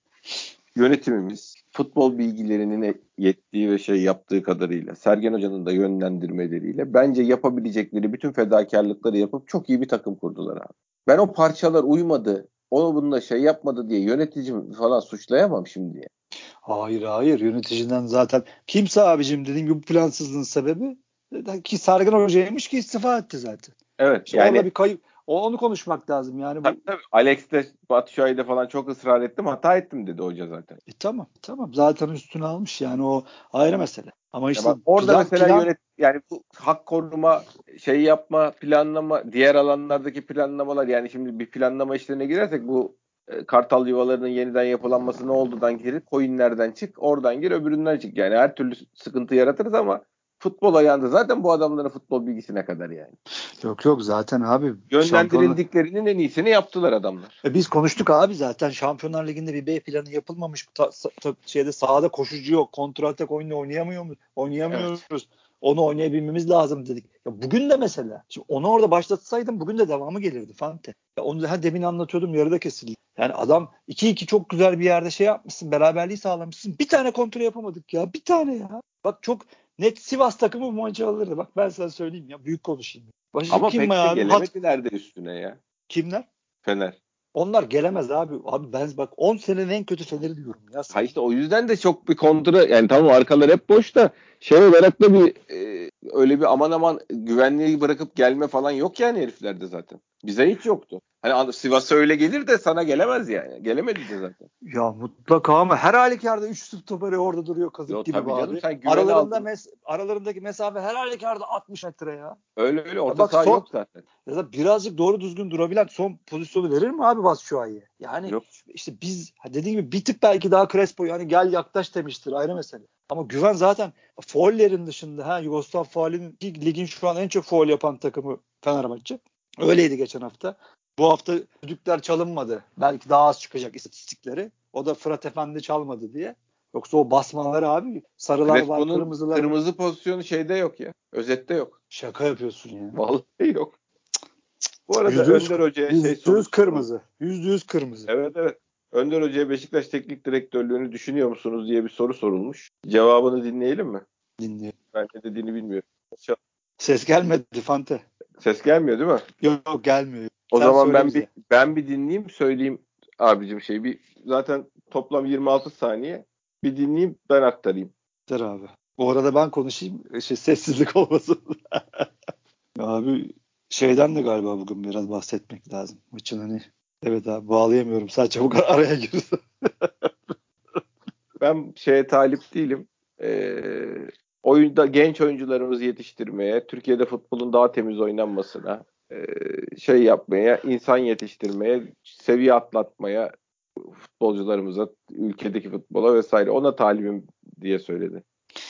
yönetimimiz futbol bilgilerinin yettiği ve şey yaptığı kadarıyla Sergen Hoca'nın da yönlendirmeleriyle bence yapabilecekleri bütün fedakarlıkları yapıp çok iyi bir takım kurdular abi. Ben o parçalar uymadı, onu bununla şey yapmadı diye yöneticimi falan suçlayamam şimdi. Hayır hayır yöneticiden zaten kimse abicim dediğim gibi bu plansızlığın sebebi ki Sergen Hoca'ymış ki istifa etti zaten. Evet Yani, yani bir kayıp onu konuşmak lazım yani. Bu, tabii, tabii. Alex de Batu Şahin'de falan çok ısrar ettim hata ettim dedi hoca zaten. E, tamam tamam zaten üstüne almış yani o ayrı mesele. Ama işte Ya bak, orada plan- mesela plan- yönet yani bu hak koruma, şey yapma, planlama, diğer alanlardaki planlamalar yani şimdi bir planlama işlerine girersek bu e, kartal yuvalarının yeniden yapılanması ne oldudan gir, coinlerden çık, oradan gir, öbüründen çık. Yani her türlü sıkıntı yaratırız ama futbol ayağında zaten bu adamların futbol bilgisine kadar yani. Yok yok zaten abi. şampiyonlar- Yönlendirildiklerinin en iyisini yaptılar adamlar. E biz konuştuk abi zaten Şampiyonlar Ligi'nde bir B planı yapılmamış. Ta, ta- şeyde sahada koşucu yok. Kontrol atak oyunu oynayamıyor mu? Oynayamıyoruz. Onu oynayabilmemiz lazım dedik. Ya bugün de mesela. Şimdi onu orada başlatsaydım bugün de devamı gelirdi Fante. Ya onu ha demin anlatıyordum yarıda kesildi. Yani adam 2-2 çok güzel bir yerde şey yapmışsın. Beraberliği sağlamışsın. Bir tane kontrol yapamadık ya. Bir tane ya. Bak çok net Sivas takımı bu maçı alırdı. Bak ben sana söyleyeyim ya. Büyük konuşayım. Başka Ama kim pek de? Hat- gelemediler de üstüne ya. kimler? Fener. Onlar gelemez abi. Abi ben bak 10 senenin en kötü Fener'i diyorum ya. Ha işte o yüzden de çok bir kontra yani tamam arkalar hep boş da şey olarak da bir e, öyle bir aman aman güvenliği bırakıp gelme falan yok yani heriflerde zaten. Bize hiç yoktu. Hani an- Sivas'a öyle gelir de sana gelemez yani. Gelemedi de zaten. Ya mutlaka ama her halükarda 3 stoperi orada duruyor kazık Yo, gibi tabii be canım, abi. sen Aralarında mes- aralarındaki mesafe her halükarda 60 metre ya. Öyle öyle orta saha son- yok zaten. Ya da birazcık doğru düzgün durabilen son pozisyonu verir mi abi Batshuayi'ye? Yani Yok. işte biz dediğim gibi bir tık belki daha Crespo yani gel yaklaş demiştir ayrı mesele. Ama güven zaten foullerin dışında ha Yugoslav faulinin ki ligin şu an en çok foul yapan takımı Fenerbahçe. Öyleydi geçen hafta. Bu hafta düdükler çalınmadı. Belki daha az çıkacak istatistikleri. O da Fırat Efendi çalmadı diye. Yoksa o basmaları abi sarılar var, Crespo'nun kırmızılar var. kırmızı pozisyonu şeyde yok ya. Özette yok. Şaka yapıyorsun ya. Vallahi yok. Bu arada Yüzde yüz- Önder Hoca'ya şey Yüzde yüz sorusu- kırmızı. Yüzde yüz kırmızı. Evet evet. Önder Hoca'ya Beşiktaş Teknik Direktörlüğünü düşünüyor musunuz diye bir soru sorulmuş. Cevabını dinleyelim mi? Dinliyor. Ben ne dediğini bilmiyorum. Ses gelmedi Fante. Ses gelmiyor değil mi? Yok, yok gelmiyor. O Sen zaman ben bize. bir ben bir dinleyeyim söyleyeyim abicim şey bir zaten toplam 26 saniye bir dinleyeyim ben aktarayım. Dur abi. Bu arada ben konuşayım. Şey, sessizlik <laughs> olmasın. abi şeyden de galiba bugün biraz bahsetmek lazım. Maçın hani evet abi bağlayamıyorum. Sadece bu kadar araya girdi. Ben şeye talip değilim. Ee, oyunda genç oyuncularımızı yetiştirmeye, Türkiye'de futbolun daha temiz oynanmasına, e, şey yapmaya, insan yetiştirmeye, seviye atlatmaya futbolcularımıza, ülkedeki futbola vesaire ona talibim diye söyledi.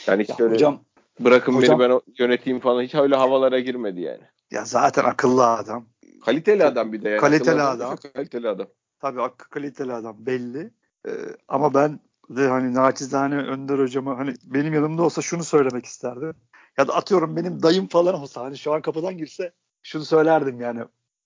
Yani hiç Ya öyle hocam bırakın hocam- beni ben yöneteyim falan hiç öyle havalara girmedi yani. ya zaten akıllı adam. Kaliteli adam bir de yani. Kaliteli Akıllı adam. değil, Kaliteli adam. Tabii kaliteli adam belli. Ee, ama ben de hani naçizane Önder hocama hani benim yanımda olsa şunu söylemek isterdim. Ya da atıyorum benim dayım falan olsa hani şu an kapıdan girse şunu söylerdim yani.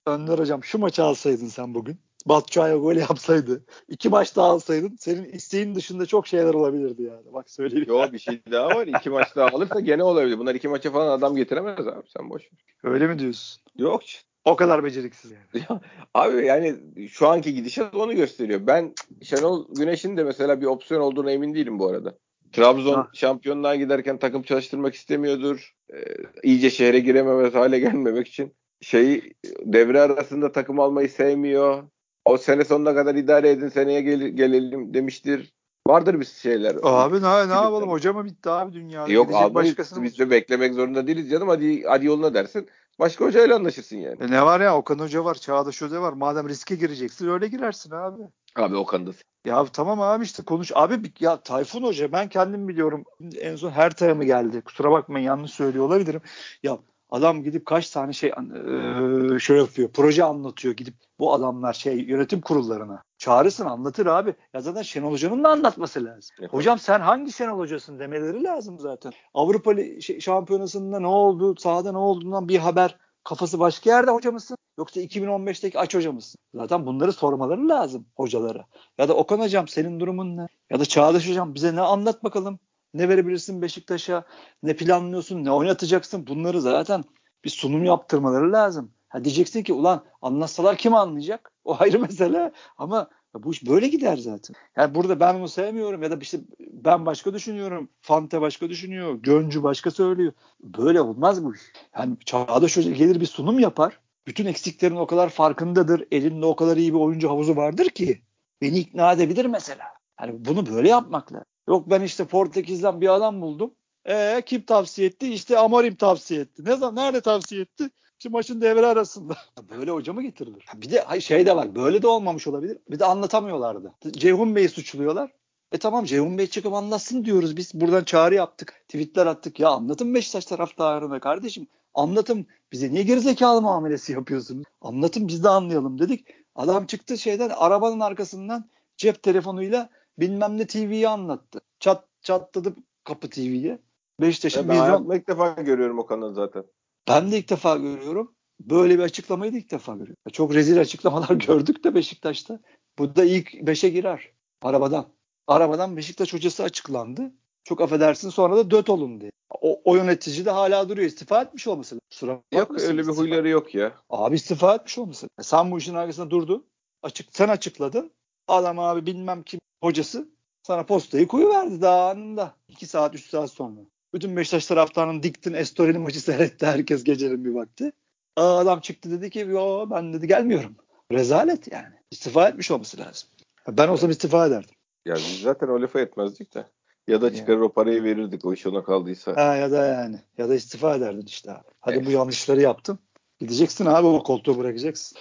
Önder hocam şu maçı alsaydın sen bugün. Batçuay'a gol yapsaydı. iki maç daha alsaydın senin isteğin dışında çok şeyler olabilirdi yani. Bak söyleyeyim. Yo bir şey daha var. İki maç daha alırsa gene olabilir. Bunlar iki maça falan adam getiremez abi. Sen boş ver. Öyle mi diyorsun? Yok. O kadar beceriksiz yani. Ya, abi yani şu anki gidişat onu gösteriyor. Ben Şenol Güneş'in de mesela bir opsiyon olduğuna emin değilim bu arada. Trabzon Ha. şampiyonluğa giderken takım çalıştırmak istemiyordur. Ee, iyice şehre girememez hale gelmemek için. Şeyi devre arasında takım almayı sevmiyor. O sene sonuna kadar idare edin seneye gel- gelelim demiştir. Vardır bir şeyler. Abi ne, ne yapalım hoca mı bitti abi dünyada? Yok Gidecek abi başkasını biz de beklemek zorunda değiliz canım. Hadi hadi yoluna dersin. Başka hocayla anlaşırsın yani. E ne var ya Okan Hoca var, Çağdaş Hoca var. Madem riske gireceksin öyle girersin abi. Abi Okan da. Ya tamam abi işte konuş. Abi ya Tayfun Hoca ben kendim biliyorum. En son her mı geldi? Kusura bakmayın yanlış söylüyor olabilirim. Ya adam gidip kaç tane şey e, şey yapıyor. Proje anlatıyor gidip bu adamlar şey yönetim kurullarına. Çağırırsın anlatır abi. Ya zaten Şenol Hoca'nın da anlatması lazım. Evet. Hocam sen hangi Şenol Hoca'sın demeleri lazım zaten. Avrupa Şampiyonası'nda ne oldu, sahada ne olduğundan bir haber kafası başka yerde hoca mısın? Yoksa 2015'teki aç hoca mısın? Zaten bunları sormaları lazım hocalara. Ya da Okan hocam senin durumun ne? Ya da Çağdaş hocam bize ne anlat bakalım? Ne verebilirsin Beşiktaş'a? Ne planlıyorsun? Ne oynatacaksın? Bunları zaten bir sunum yaptırmaları lazım. Ha diyeceksin ki ulan anlatsalar kim anlayacak? O ayrı mesele ama bu iş böyle gider zaten. Yani burada ben onu sevmiyorum ya da işte ben başka düşünüyorum. Fante başka düşünüyor. Göncü başka söylüyor. Böyle olmaz bu iş. Yani Çağdaş Hoca gelir bir sunum yapar. Bütün eksiklerin o kadar farkındadır. Elinde o kadar iyi bir oyuncu havuzu vardır ki beni ikna edebilir mesela. Yani bunu böyle yapmak lazım. Yok ben işte Portekiz'den bir adam buldum. E kim tavsiye etti? İşte Amorim tavsiye etti. Ne zaman nerede tavsiye etti? İşte maçın devre arasında. <laughs> Böyle hoca mı getirilir? Bir de şey de var. Böyle de olmamış olabilir. Bir de anlatamıyorlardı. Ceyhun Bey'i suçluyorlar. E tamam Ceyhun Bey çıkıp anlatsın diyoruz. Biz buradan çağrı yaptık. Tweetler attık. Ya anlatın Beşiktaş taraftarına kardeşim. Anlatın. Bize niye gerizekalı muamelesi yapıyorsunuz? Anlatın biz de anlayalım dedik. Adam çıktı şeyden arabanın arkasından cep telefonuyla bilmem ne TV'yi anlattı. Çat çatladı kapı TV'ye. Beşiktaş'ın ben vizyon... ilk defa görüyorum o kanalı zaten. Ben de ilk defa görüyorum. Böyle bir açıklamayı da ilk defa görüyorum. Çok rezil açıklamalar <laughs> gördük de Beşiktaş'ta. Bu da ilk beşe girer. Arabadan. Arabadan Beşiktaş hocası açıklandı. Çok affedersin sonra da döt olun diye. O, o yönetici de hala duruyor. İstifa etmiş olması. Kusura yok öyle bir huyları yok ya. Abi istifa etmiş olması. Sen bu işin arkasında durdun. Açık, sen açıkladın. Adam abi bilmem kim hocası sana postayı koyuverdi daha anında. 2 saat 3 saat sonra. Bütün Beşiktaş taraftarının diktin Estorili maçı seyretti herkes gecenin bir vakti. Aa, adam çıktı dedi ki yo ben dedi gelmiyorum. Rezalet yani. İstifa etmiş olması lazım. Ben olsam istifa ederdim. Ya biz zaten o lafa etmezdik de. Ya da çıkarır yani. o parayı verirdik o iş ona kaldıysa. Ha, ya da yani. Ya da istifa ederdin işte abi. Hadi evet. bu yanlışları yaptım. Gideceksin abi o koltuğu bırakacaksın.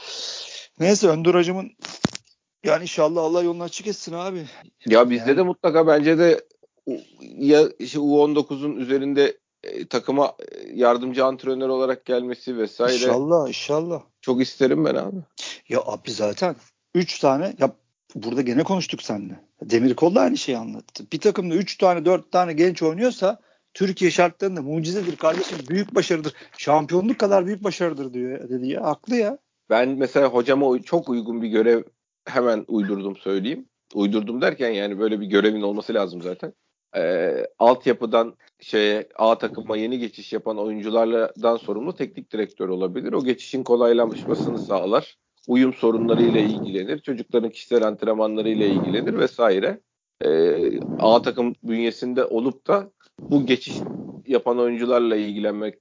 Neyse Önder hocamın yani inşallah Allah yolunu açık etsin abi. Ya bizde yani. de mutlaka bence de ya işte U19'un üzerinde e, takıma e, yardımcı antrenör olarak gelmesi vesaire. İnşallah inşallah. Çok isterim ben abi. Ya abi zaten 3 tane ya burada gene konuştuk seninle. Demirkol da aynı şeyi anlattı. Bir takımda 3 tane 4 tane genç oynuyorsa Türkiye şartlarında mucizedir kardeşim. Büyük başarıdır. Şampiyonluk kadar büyük başarıdır diyor dedi ya. Haklı ya. Ben mesela hocama çok uygun bir görev hemen uydurdum söyleyeyim. Uydurdum derken yani böyle bir görevin olması lazım zaten e, altyapıdan şeye A takıma yeni geçiş yapan oyunculardan sorumlu teknik direktör olabilir. O geçişin kolaylaşmasını sağlar. Uyum sorunlarıyla ilgilenir. Çocukların kişisel antrenmanlarıyla ilgilenir vesaire. E, A takım bünyesinde olup da bu geçiş yapan oyuncularla ilgilenmek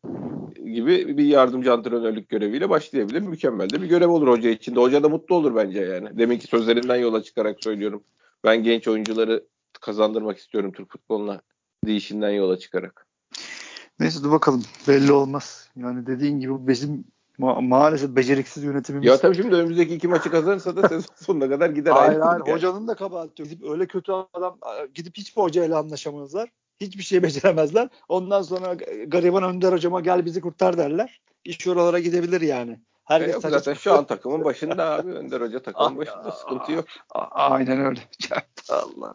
gibi bir yardımcı antrenörlük göreviyle başlayabilir. Mükemmel de bir görev olur hoca için de. Hoca da mutlu olur bence yani. Deminki sözlerinden yola çıkarak söylüyorum. Ben genç oyuncuları kazandırmak istiyorum Türk futboluna değişinden yola çıkarak. Neyse dur bakalım. Belli olmaz. Yani dediğin gibi bizim ma- maalesef beceriksiz yönetimimiz. Ya tabii şimdi önümüzdeki iki maçı kazanırsa da <laughs> sezon sonuna kadar gider. Hayır hayır. Yani. Hocanın da kabahati Gidip öyle kötü adam gidip hiçbir hocayla anlaşamazlar. Hiçbir şey <laughs> beceremezler. Ondan sonra gariban Önder hocama gel bizi kurtar derler. İş oralara gidebilir yani. Herkes e yok zaten şu an takımın başında abi Önder Hoca takımın <laughs> başında sıkıntı yok. Aynen öyle. Allah.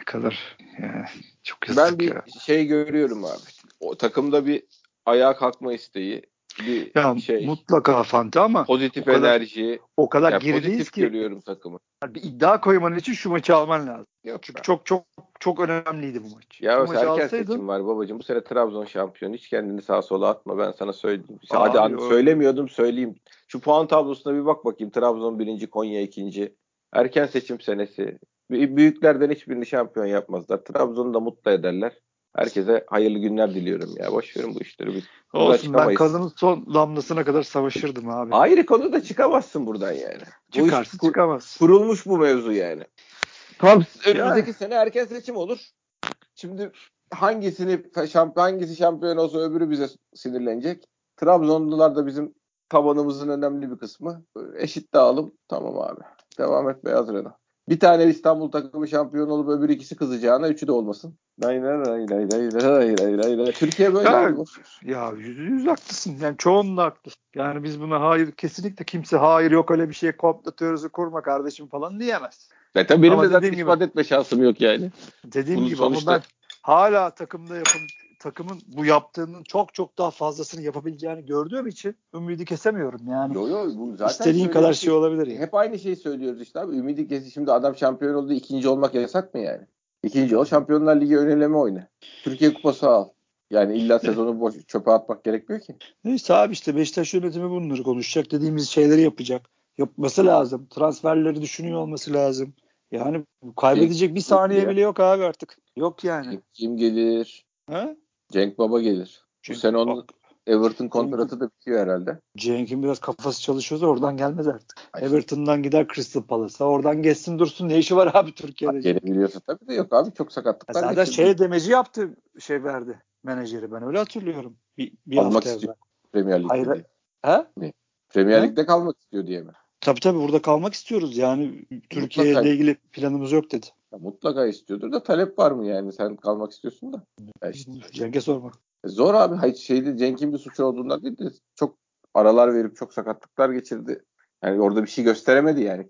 Ne kadar yani çok yazık Ben bir ya. şey görüyorum abi. O takımda bir ayağa kalkma isteği, bir ya, şey. Mutlaka Fante ama pozitif o kadar, enerji. O kadar yani gerideyiz ki. görüyorum takımı. Yani bir iddia koyman için şu maçı alman lazım. Yok Çünkü ben. çok çok çok önemliydi bu maç. Ya bu erken alsaydın... seçim var babacığım. Bu sene Trabzon şampiyon. Hiç kendini sağa sola atma ben sana söyleyeyim. Abi, Hadi öyle. söylemiyordum söyleyeyim. Şu puan tablosuna bir bak bakayım. Trabzon birinci, Konya ikinci. Erken seçim senesi. Büyüklerden hiçbirini şampiyon yapmazlar. Trabzon'u da mutlu ederler. Herkese hayırlı günler diliyorum ya. Boş verin bu işleri. Biz Olsun ben kadının son damlasına kadar savaşırdım abi. Ayrı konu da çıkamazsın buradan yani. Çıkarsın bu iş, çıkamaz. Kurulmuş bu mevzu yani. Tamam önümüzdeki sene erken seçim olur. Şimdi hangisini şampiyon, hangisi şampiyon olsa öbürü bize sinirlenecek. Trabzonlular da bizim tabanımızın önemli bir kısmı. Eşit dağılım. Tamam abi. Devam et Beyaz Rena. Bir tane İstanbul takımı şampiyon olup öbür ikisi kızacağına üçü de olmasın. Hayır hayır hayır hayır hayır hayır hayır. Türkiye böyle ya, olur. Ya yüzde yüz haklısın. Yani çoğunla haklısın. Yani biz buna hayır kesinlikle kimse hayır yok öyle bir şey komplo teorisi kurma kardeşim falan diyemez. Ve tabii benim ama de zaten ispat gibi, etme şansım yok yani. Dediğim Bunu gibi sonuçta... ama hala takımda yapım takımın bu yaptığının çok çok daha fazlasını yapabileceğini gördüğüm için ümidi kesemiyorum yani. Yo yo bu zaten İstediğin kadar şey olabilir yani. Hep aynı şeyi söylüyoruz işte abi. Ümidi kesi şimdi adam şampiyon oldu. ikinci olmak yasak mı yani? İkinci ol Şampiyonlar Ligi öneleme oyna. Türkiye Kupası al. Yani illa sezonu boş çöpe atmak gerekmiyor ki. Neyse abi işte Beşiktaş yönetimi bunları konuşacak. Dediğimiz şeyleri yapacak. Yapması lazım. Transferleri düşünüyor olması lazım. Yani kaybedecek bir saniye bile yok abi artık. Yok yani. Kim gelir? Ha? Cenk Baba gelir. Bu Çünkü sene onun bak, Everton kontratı da bitiyor herhalde. Cenk'in biraz kafası çalışıyorsa oradan gelmez artık. Ay, Everton'dan gider Crystal Palace'a. Oradan geçsin dursun. Ne işi var abi Türkiye'de? Gelebiliyorsa tabii de yok abi çok sakatlıklar. Zaten geçirdi. şey demeci yaptı şey verdi menajeri. Ben öyle hatırlıyorum. Bir, bir Almak hafta istiyor. evvel. Premier Lig'de. Hayır. diye. Ha? Premier? Lig'de kalmak istiyor diye mi? Tabii tabii burada kalmak istiyoruz. Yani Türkiye ile ilgili planımız yok dedi. Ya mutlaka istiyordur da talep var mı yani? Sen kalmak istiyorsun da. Ya işte, Cenk'e sormak. E, zor abi. Hayır şeyde Cenk'in bir suçu olduğundan değil de çok aralar verip çok sakatlıklar geçirdi. Yani orada bir şey gösteremedi yani.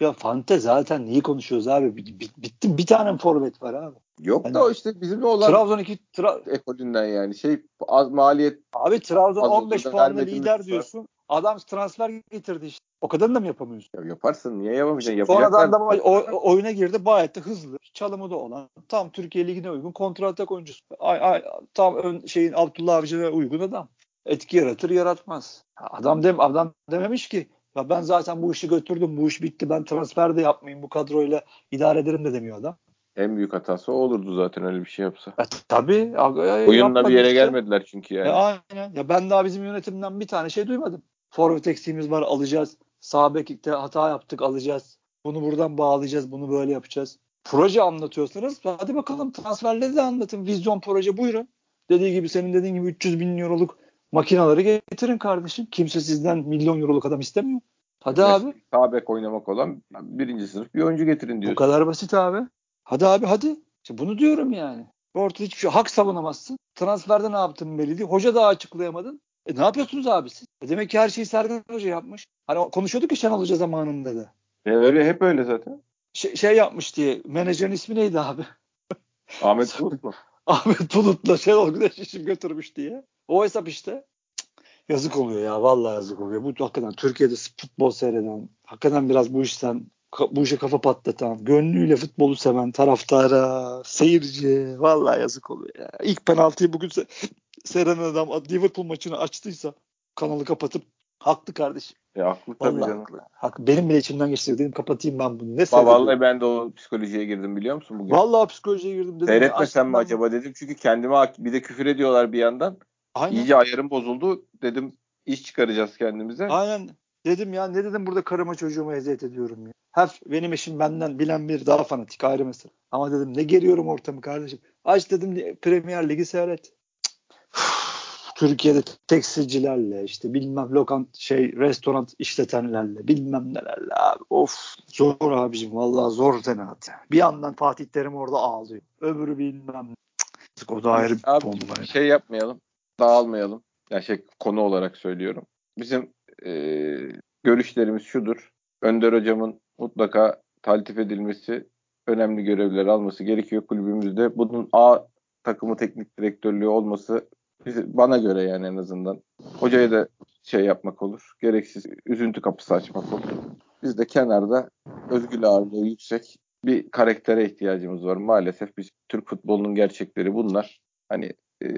Ya Fante zaten neyi konuşuyoruz abi? Bi- bi- Bitti bir tane forvet var abi. Yok Yani- da o işte bizimle olan Trabzon 2 Tra- ekolünden yani. Şey az maliyet abi Trabzon Fazla 15 da puanla lider diyorsun. Adam transfer getirdi işte. O kadarını da mı yapamıyorsun? ya yaparsın. Niye yapamayacaksın? Sonradan Yapacaklar. da o, oyuna girdi. Gayet de hızlı. Çalımı da olan. Tam Türkiye Ligi'ne uygun kontratak oyuncusu. Ay, ay, tam ön, şeyin Abdullah Avcı'na uygun adam. Etki yaratır yaratmaz. Adam dem adam dememiş ki ya ben zaten bu işi götürdüm. Bu iş bitti. Ben transfer de yapmayayım. Bu kadroyla idare ederim de demiyor adam. En büyük hatası o olurdu zaten öyle bir şey yapsa. E, tabii. aga- Oyunla bir yere işte. gelmediler çünkü yani. E, aynen. Ya ben daha bizim yönetimden bir tane şey duymadım. Forvet eksiğimiz var alacağız. Sağ beklikte hata yaptık alacağız. Bunu buradan bağlayacağız. Bunu böyle yapacağız. Proje anlatıyorsanız hadi bakalım transferleri de anlatın. Vizyon proje buyurun. Dediği gibi senin dediğin gibi 300 bin euroluk makinaları getirin kardeşim. Kimse sizden milyon euroluk adam istemiyor. Hadi abi. Sağ bek oynamak olan birinci sınıf bir oyuncu getirin Bu diyorsun. kadar basit abi. Hadi abi hadi. İşte bunu diyorum yani. Ortada hiçbir şey hak savunamazsın. Transferde ne yaptın belli değil. Hoca da açıklayamadın. E ne yapıyorsunuz abi siz? E demek ki her şeyi Sergen Hoca yapmış. Hani konuşuyorduk ya Şenol Hoca zamanında da. E, öyle hep öyle zaten. Şey, şey yapmış diye. Menajerin ismi neydi abi? Ahmet <laughs> Bulut mu? Ahmet Bulut'la Şenol Güneş işim götürmüş diye. O hesap işte. Yazık oluyor ya. Vallahi yazık oluyor. Bu hakikaten Türkiye'de futbol seyreden, hakikaten biraz bu işten bu işe kafa patlatan, gönlüyle futbolu seven taraftara, seyirci vallahi yazık oluyor ya. İlk penaltıyı bugün se- seyreden adam Liverpool maçını açtıysa kanalı kapatıp haklı kardeşim. E, haklı tabii Vallahi canım. haklı. Haklı. Benim bile içimden geçti. Dedim kapatayım ben bunu. Ne seyrediyorum? Vallahi ben de o psikolojiye girdim biliyor musun bugün? Vallahi psikolojiye girdim. Dedim, Seyretmesem mi ben acaba dedim. Çünkü kendime bir de küfür ediyorlar bir yandan. Aynen. İyice ayarım bozuldu. Dedim iş çıkaracağız kendimize. Aynen. Dedim ya ne dedim burada karıma çocuğuma eziyet ediyorum ya. Her benim eşim benden bilen bir daha fanatik ayrı mesele. Ama dedim ne geriyorum ortamı kardeşim. Aç dedim Premier Ligi seyret. Türkiye'de tekstilcilerle işte bilmem lokant şey restoran işletenlerle bilmem nelerle abi. Of zor abicim vallahi zor Zenaat. Bir yandan Fatih Terim orada ağlıyor. Öbürü bilmem. Cık. O da ayrı bir Abi, bomba. yani. şey yapmayalım. Dağılmayalım. Ya şey konu olarak söylüyorum. Bizim e, görüşlerimiz şudur. Önder hocamın mutlaka taltif edilmesi, önemli görevler alması gerekiyor kulübümüzde. Bunun A takımı teknik direktörlüğü olması bana göre yani en azından. Hocaya da şey yapmak olur. Gereksiz üzüntü kapısı açmak olur. Biz de kenarda özgür ağırlığı yüksek bir karaktere ihtiyacımız var. Maalesef biz Türk futbolunun gerçekleri bunlar. Hani e,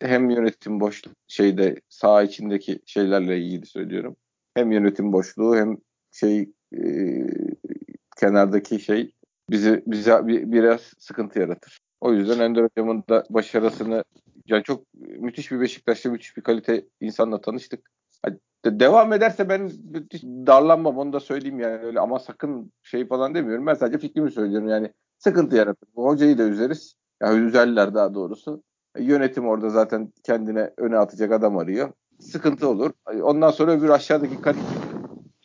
hem yönetim boş şeyde saha içindeki şeylerle ilgili söylüyorum. Hem yönetim boşluğu hem şey e, kenardaki şey bizi bize bir, biraz sıkıntı yaratır. O yüzden Önder Hocam'ın da başarısını yani çok müthiş bir Beşiktaş'ta müthiş bir kalite insanla tanıştık. De, devam ederse ben darlanmam onu da söyleyeyim yani öyle ama sakın şey falan demiyorum. Ben sadece fikrimi söylüyorum yani sıkıntı yaratır. Bu hocayı da üzeriz. Ya yani üzerler daha doğrusu. E, yönetim orada zaten kendine öne atacak adam arıyor. Sıkıntı olur. Ondan sonra öbür aşağıdaki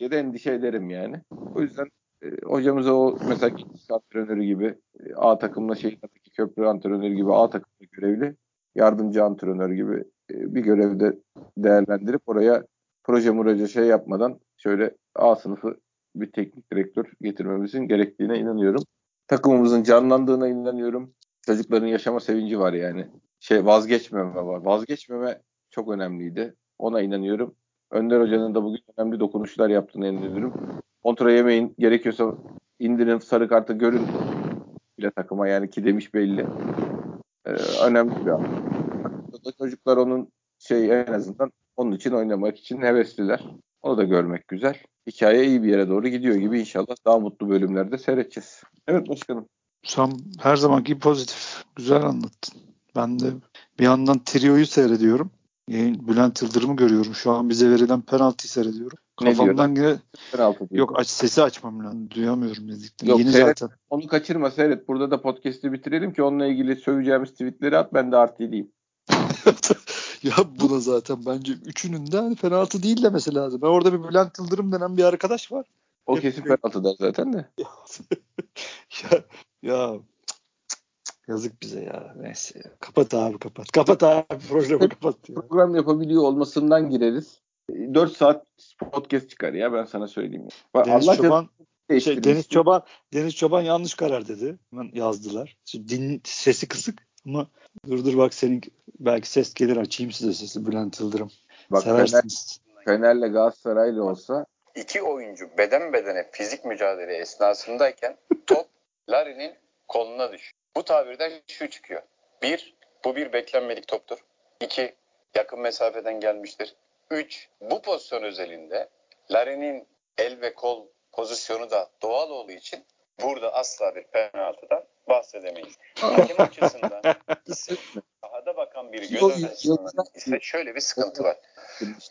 ya da endişe ederim yani. O yüzden e, hocamıza o mesela antrenörü gibi e, A takımla şehirdeki köprü antrenörü gibi A takımda görevli yardımcı antrenör gibi e, bir görevde değerlendirip oraya proje muraca şey yapmadan şöyle A sınıfı bir teknik direktör getirmemizin gerektiğine inanıyorum. Takımımızın canlandığına inanıyorum. Çocukların yaşama sevinci var yani. Şey vazgeçmeme var. Vazgeçmeme çok önemliydi. Ona inanıyorum. Önder Hoca'nın da bugün önemli dokunuşlar yaptığını inanıyorum. Kontra yemeyin. Gerekiyorsa indirin sarı kartı görün bile takıma yani ki demiş belli. Ee, önemli bir an. Çocuklar onun şey en azından onun için oynamak için hevesliler. Onu da görmek güzel. Hikaye iyi bir yere doğru gidiyor gibi inşallah daha mutlu bölümlerde seyredeceğiz. Evet başkanım. Sen her zamanki pozitif. Güzel anlattın. Ben de bir yandan Trio'yu seyrediyorum. Bülent Yıldırım'ı görüyorum. Şu an bize verilen penaltıyı seyrediyorum. Kafamdan yine penaltı yok aç, sesi açmam lazım. Duyamıyorum dediklerini. Yok, Yeni seyret, zaten. Onu kaçırma seyret. Burada da podcast'i bitirelim ki onunla ilgili söveceğimiz tweetleri at ben de artı diyeyim. <laughs> ya buna zaten bence üçünün de hani penaltı değil demesi lazım. Ben orada bir Bülent Yıldırım denen bir arkadaş var. O Hep kesin penaltı der zaten de. <laughs> ya, ya Yazık bize ya. Neyse. Kapat abi kapat. Kapat abi programı kapat. Ya. Program yapabiliyor olmasından gireriz. 4 saat podcast çıkar ya ben sana söyleyeyim. Deniz Allah Çoban şey, Deniz Çoban Deniz Çoban yanlış karar dedi. Hemen yazdılar. Şimdi din, sesi kısık ama dur dur bak senin belki ses gelir açayım size sesi Bülent Yıldırım. Bak Seversiniz. Fener, Fener'le Galatasaray'la olsa iki oyuncu beden bedene fizik mücadele esnasındayken top Larry'nin koluna düşüyor. Bu tabirden şu çıkıyor. Bir, bu bir beklenmedik toptur. İki, yakın mesafeden gelmiştir. Üç, bu pozisyon özelinde Larin'in el ve kol pozisyonu da doğal olduğu için burada asla bir penaltıdan bahsedemeyiz. Hakem açısından <laughs> sahada bakan bir göz açısından ise şöyle bir sıkıntı var.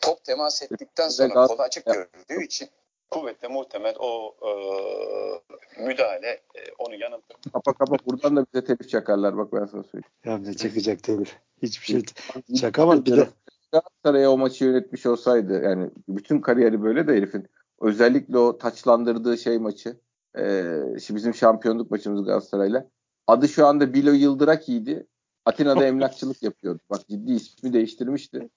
Top temas ettikten sonra kolu açık gördüğü için kuvvetle muhtemel o e, müdahale e, onu yanıltır. Kapa kapa buradan da bize telif çakarlar bak ben sana söyleyeyim. Ya ne çakacak telif? Hiçbir şey çakamaz bir de. Galatasaray'a o maçı yönetmiş olsaydı yani bütün kariyeri böyle de herifin özellikle o taçlandırdığı şey maçı e, şimdi bizim şampiyonluk maçımız Galatasaray'la adı şu anda Bilo Yıldıraki'ydi. Atina'da <laughs> emlakçılık yapıyordu. Bak ciddi ismi değiştirmişti.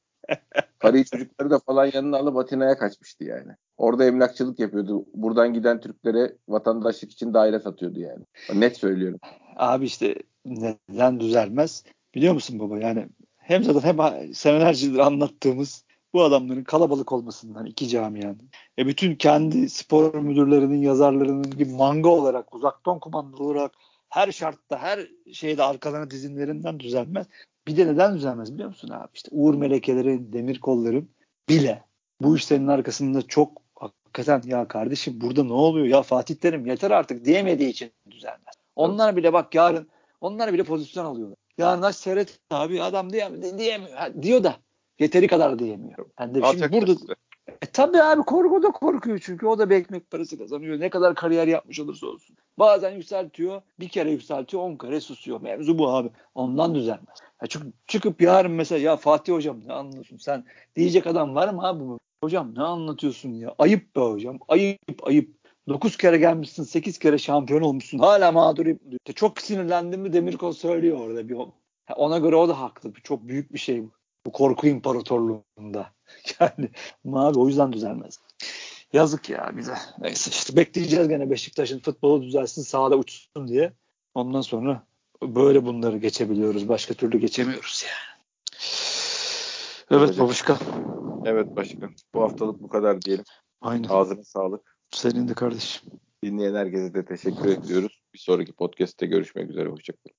Karıyı çocukları da falan yanına alıp Atina'ya kaçmıştı yani. Orada emlakçılık yapıyordu. Buradan giden Türklere vatandaşlık için daire satıyordu yani. Net söylüyorum. Abi işte neden düzelmez? Biliyor musun baba? Yani hem zaten hem senelercedir anlattığımız bu adamların kalabalık olmasından iki camianın. E bütün kendi spor müdürlerinin, yazarlarının gibi manga olarak, uzaktan kumandalı olarak her şartta, her şeyde arkalarına dizinlerinden düzelmez. Bir de neden düzelmez biliyor musun abi? İşte Uğur Melekeleri, Demir Kolların bile bu işlerin arkasında çok hakikaten ya kardeşim burada ne oluyor ya Fatih Terim yeter artık diyemediği için düzelmez. Onlar bile bak yarın onlar bile pozisyon alıyorlar. Yarın aç seyret abi adam diyemiyor, diyemiyor diyor da yeteri kadar diyemiyor. Yani de şimdi burada e tabii abi korku da korkuyor çünkü o da bir ekmek parası kazanıyor. Ne kadar kariyer yapmış olursa olsun. Bazen yükseltiyor, bir kere yükseltiyor, on kere susuyor. Mevzu bu abi. Ondan düzelmez. Ya çünkü çıkıp yarın mesela ya Fatih hocam ne anlıyorsun sen diyecek adam var mı abi? Hocam ne anlatıyorsun ya? Ayıp be hocam. Ayıp ayıp. 9 kere gelmişsin 8 kere şampiyon olmuşsun. Hala mağdur Çok sinirlendim mi Demirkol söylüyor orada bir ona göre o da haklı. Çok büyük bir şey bu. Bu korku imparatorluğunda. <laughs> Yani abi o yüzden düzelmez. Yazık ya bize. Neyse işte bekleyeceğiz gene Beşiktaş'ın futbolu düzelsin sahada uçsun diye. Ondan sonra böyle bunları geçebiliyoruz. Başka türlü geçemiyoruz yani. Evet babuşka. Evet başkan. Bu haftalık bu kadar diyelim. Aynen. Ağzına sağlık. Senin de kardeşim. Dinleyen herkese de teşekkür ediyoruz. Bir sonraki podcast'te görüşmek üzere. Hoşçakalın.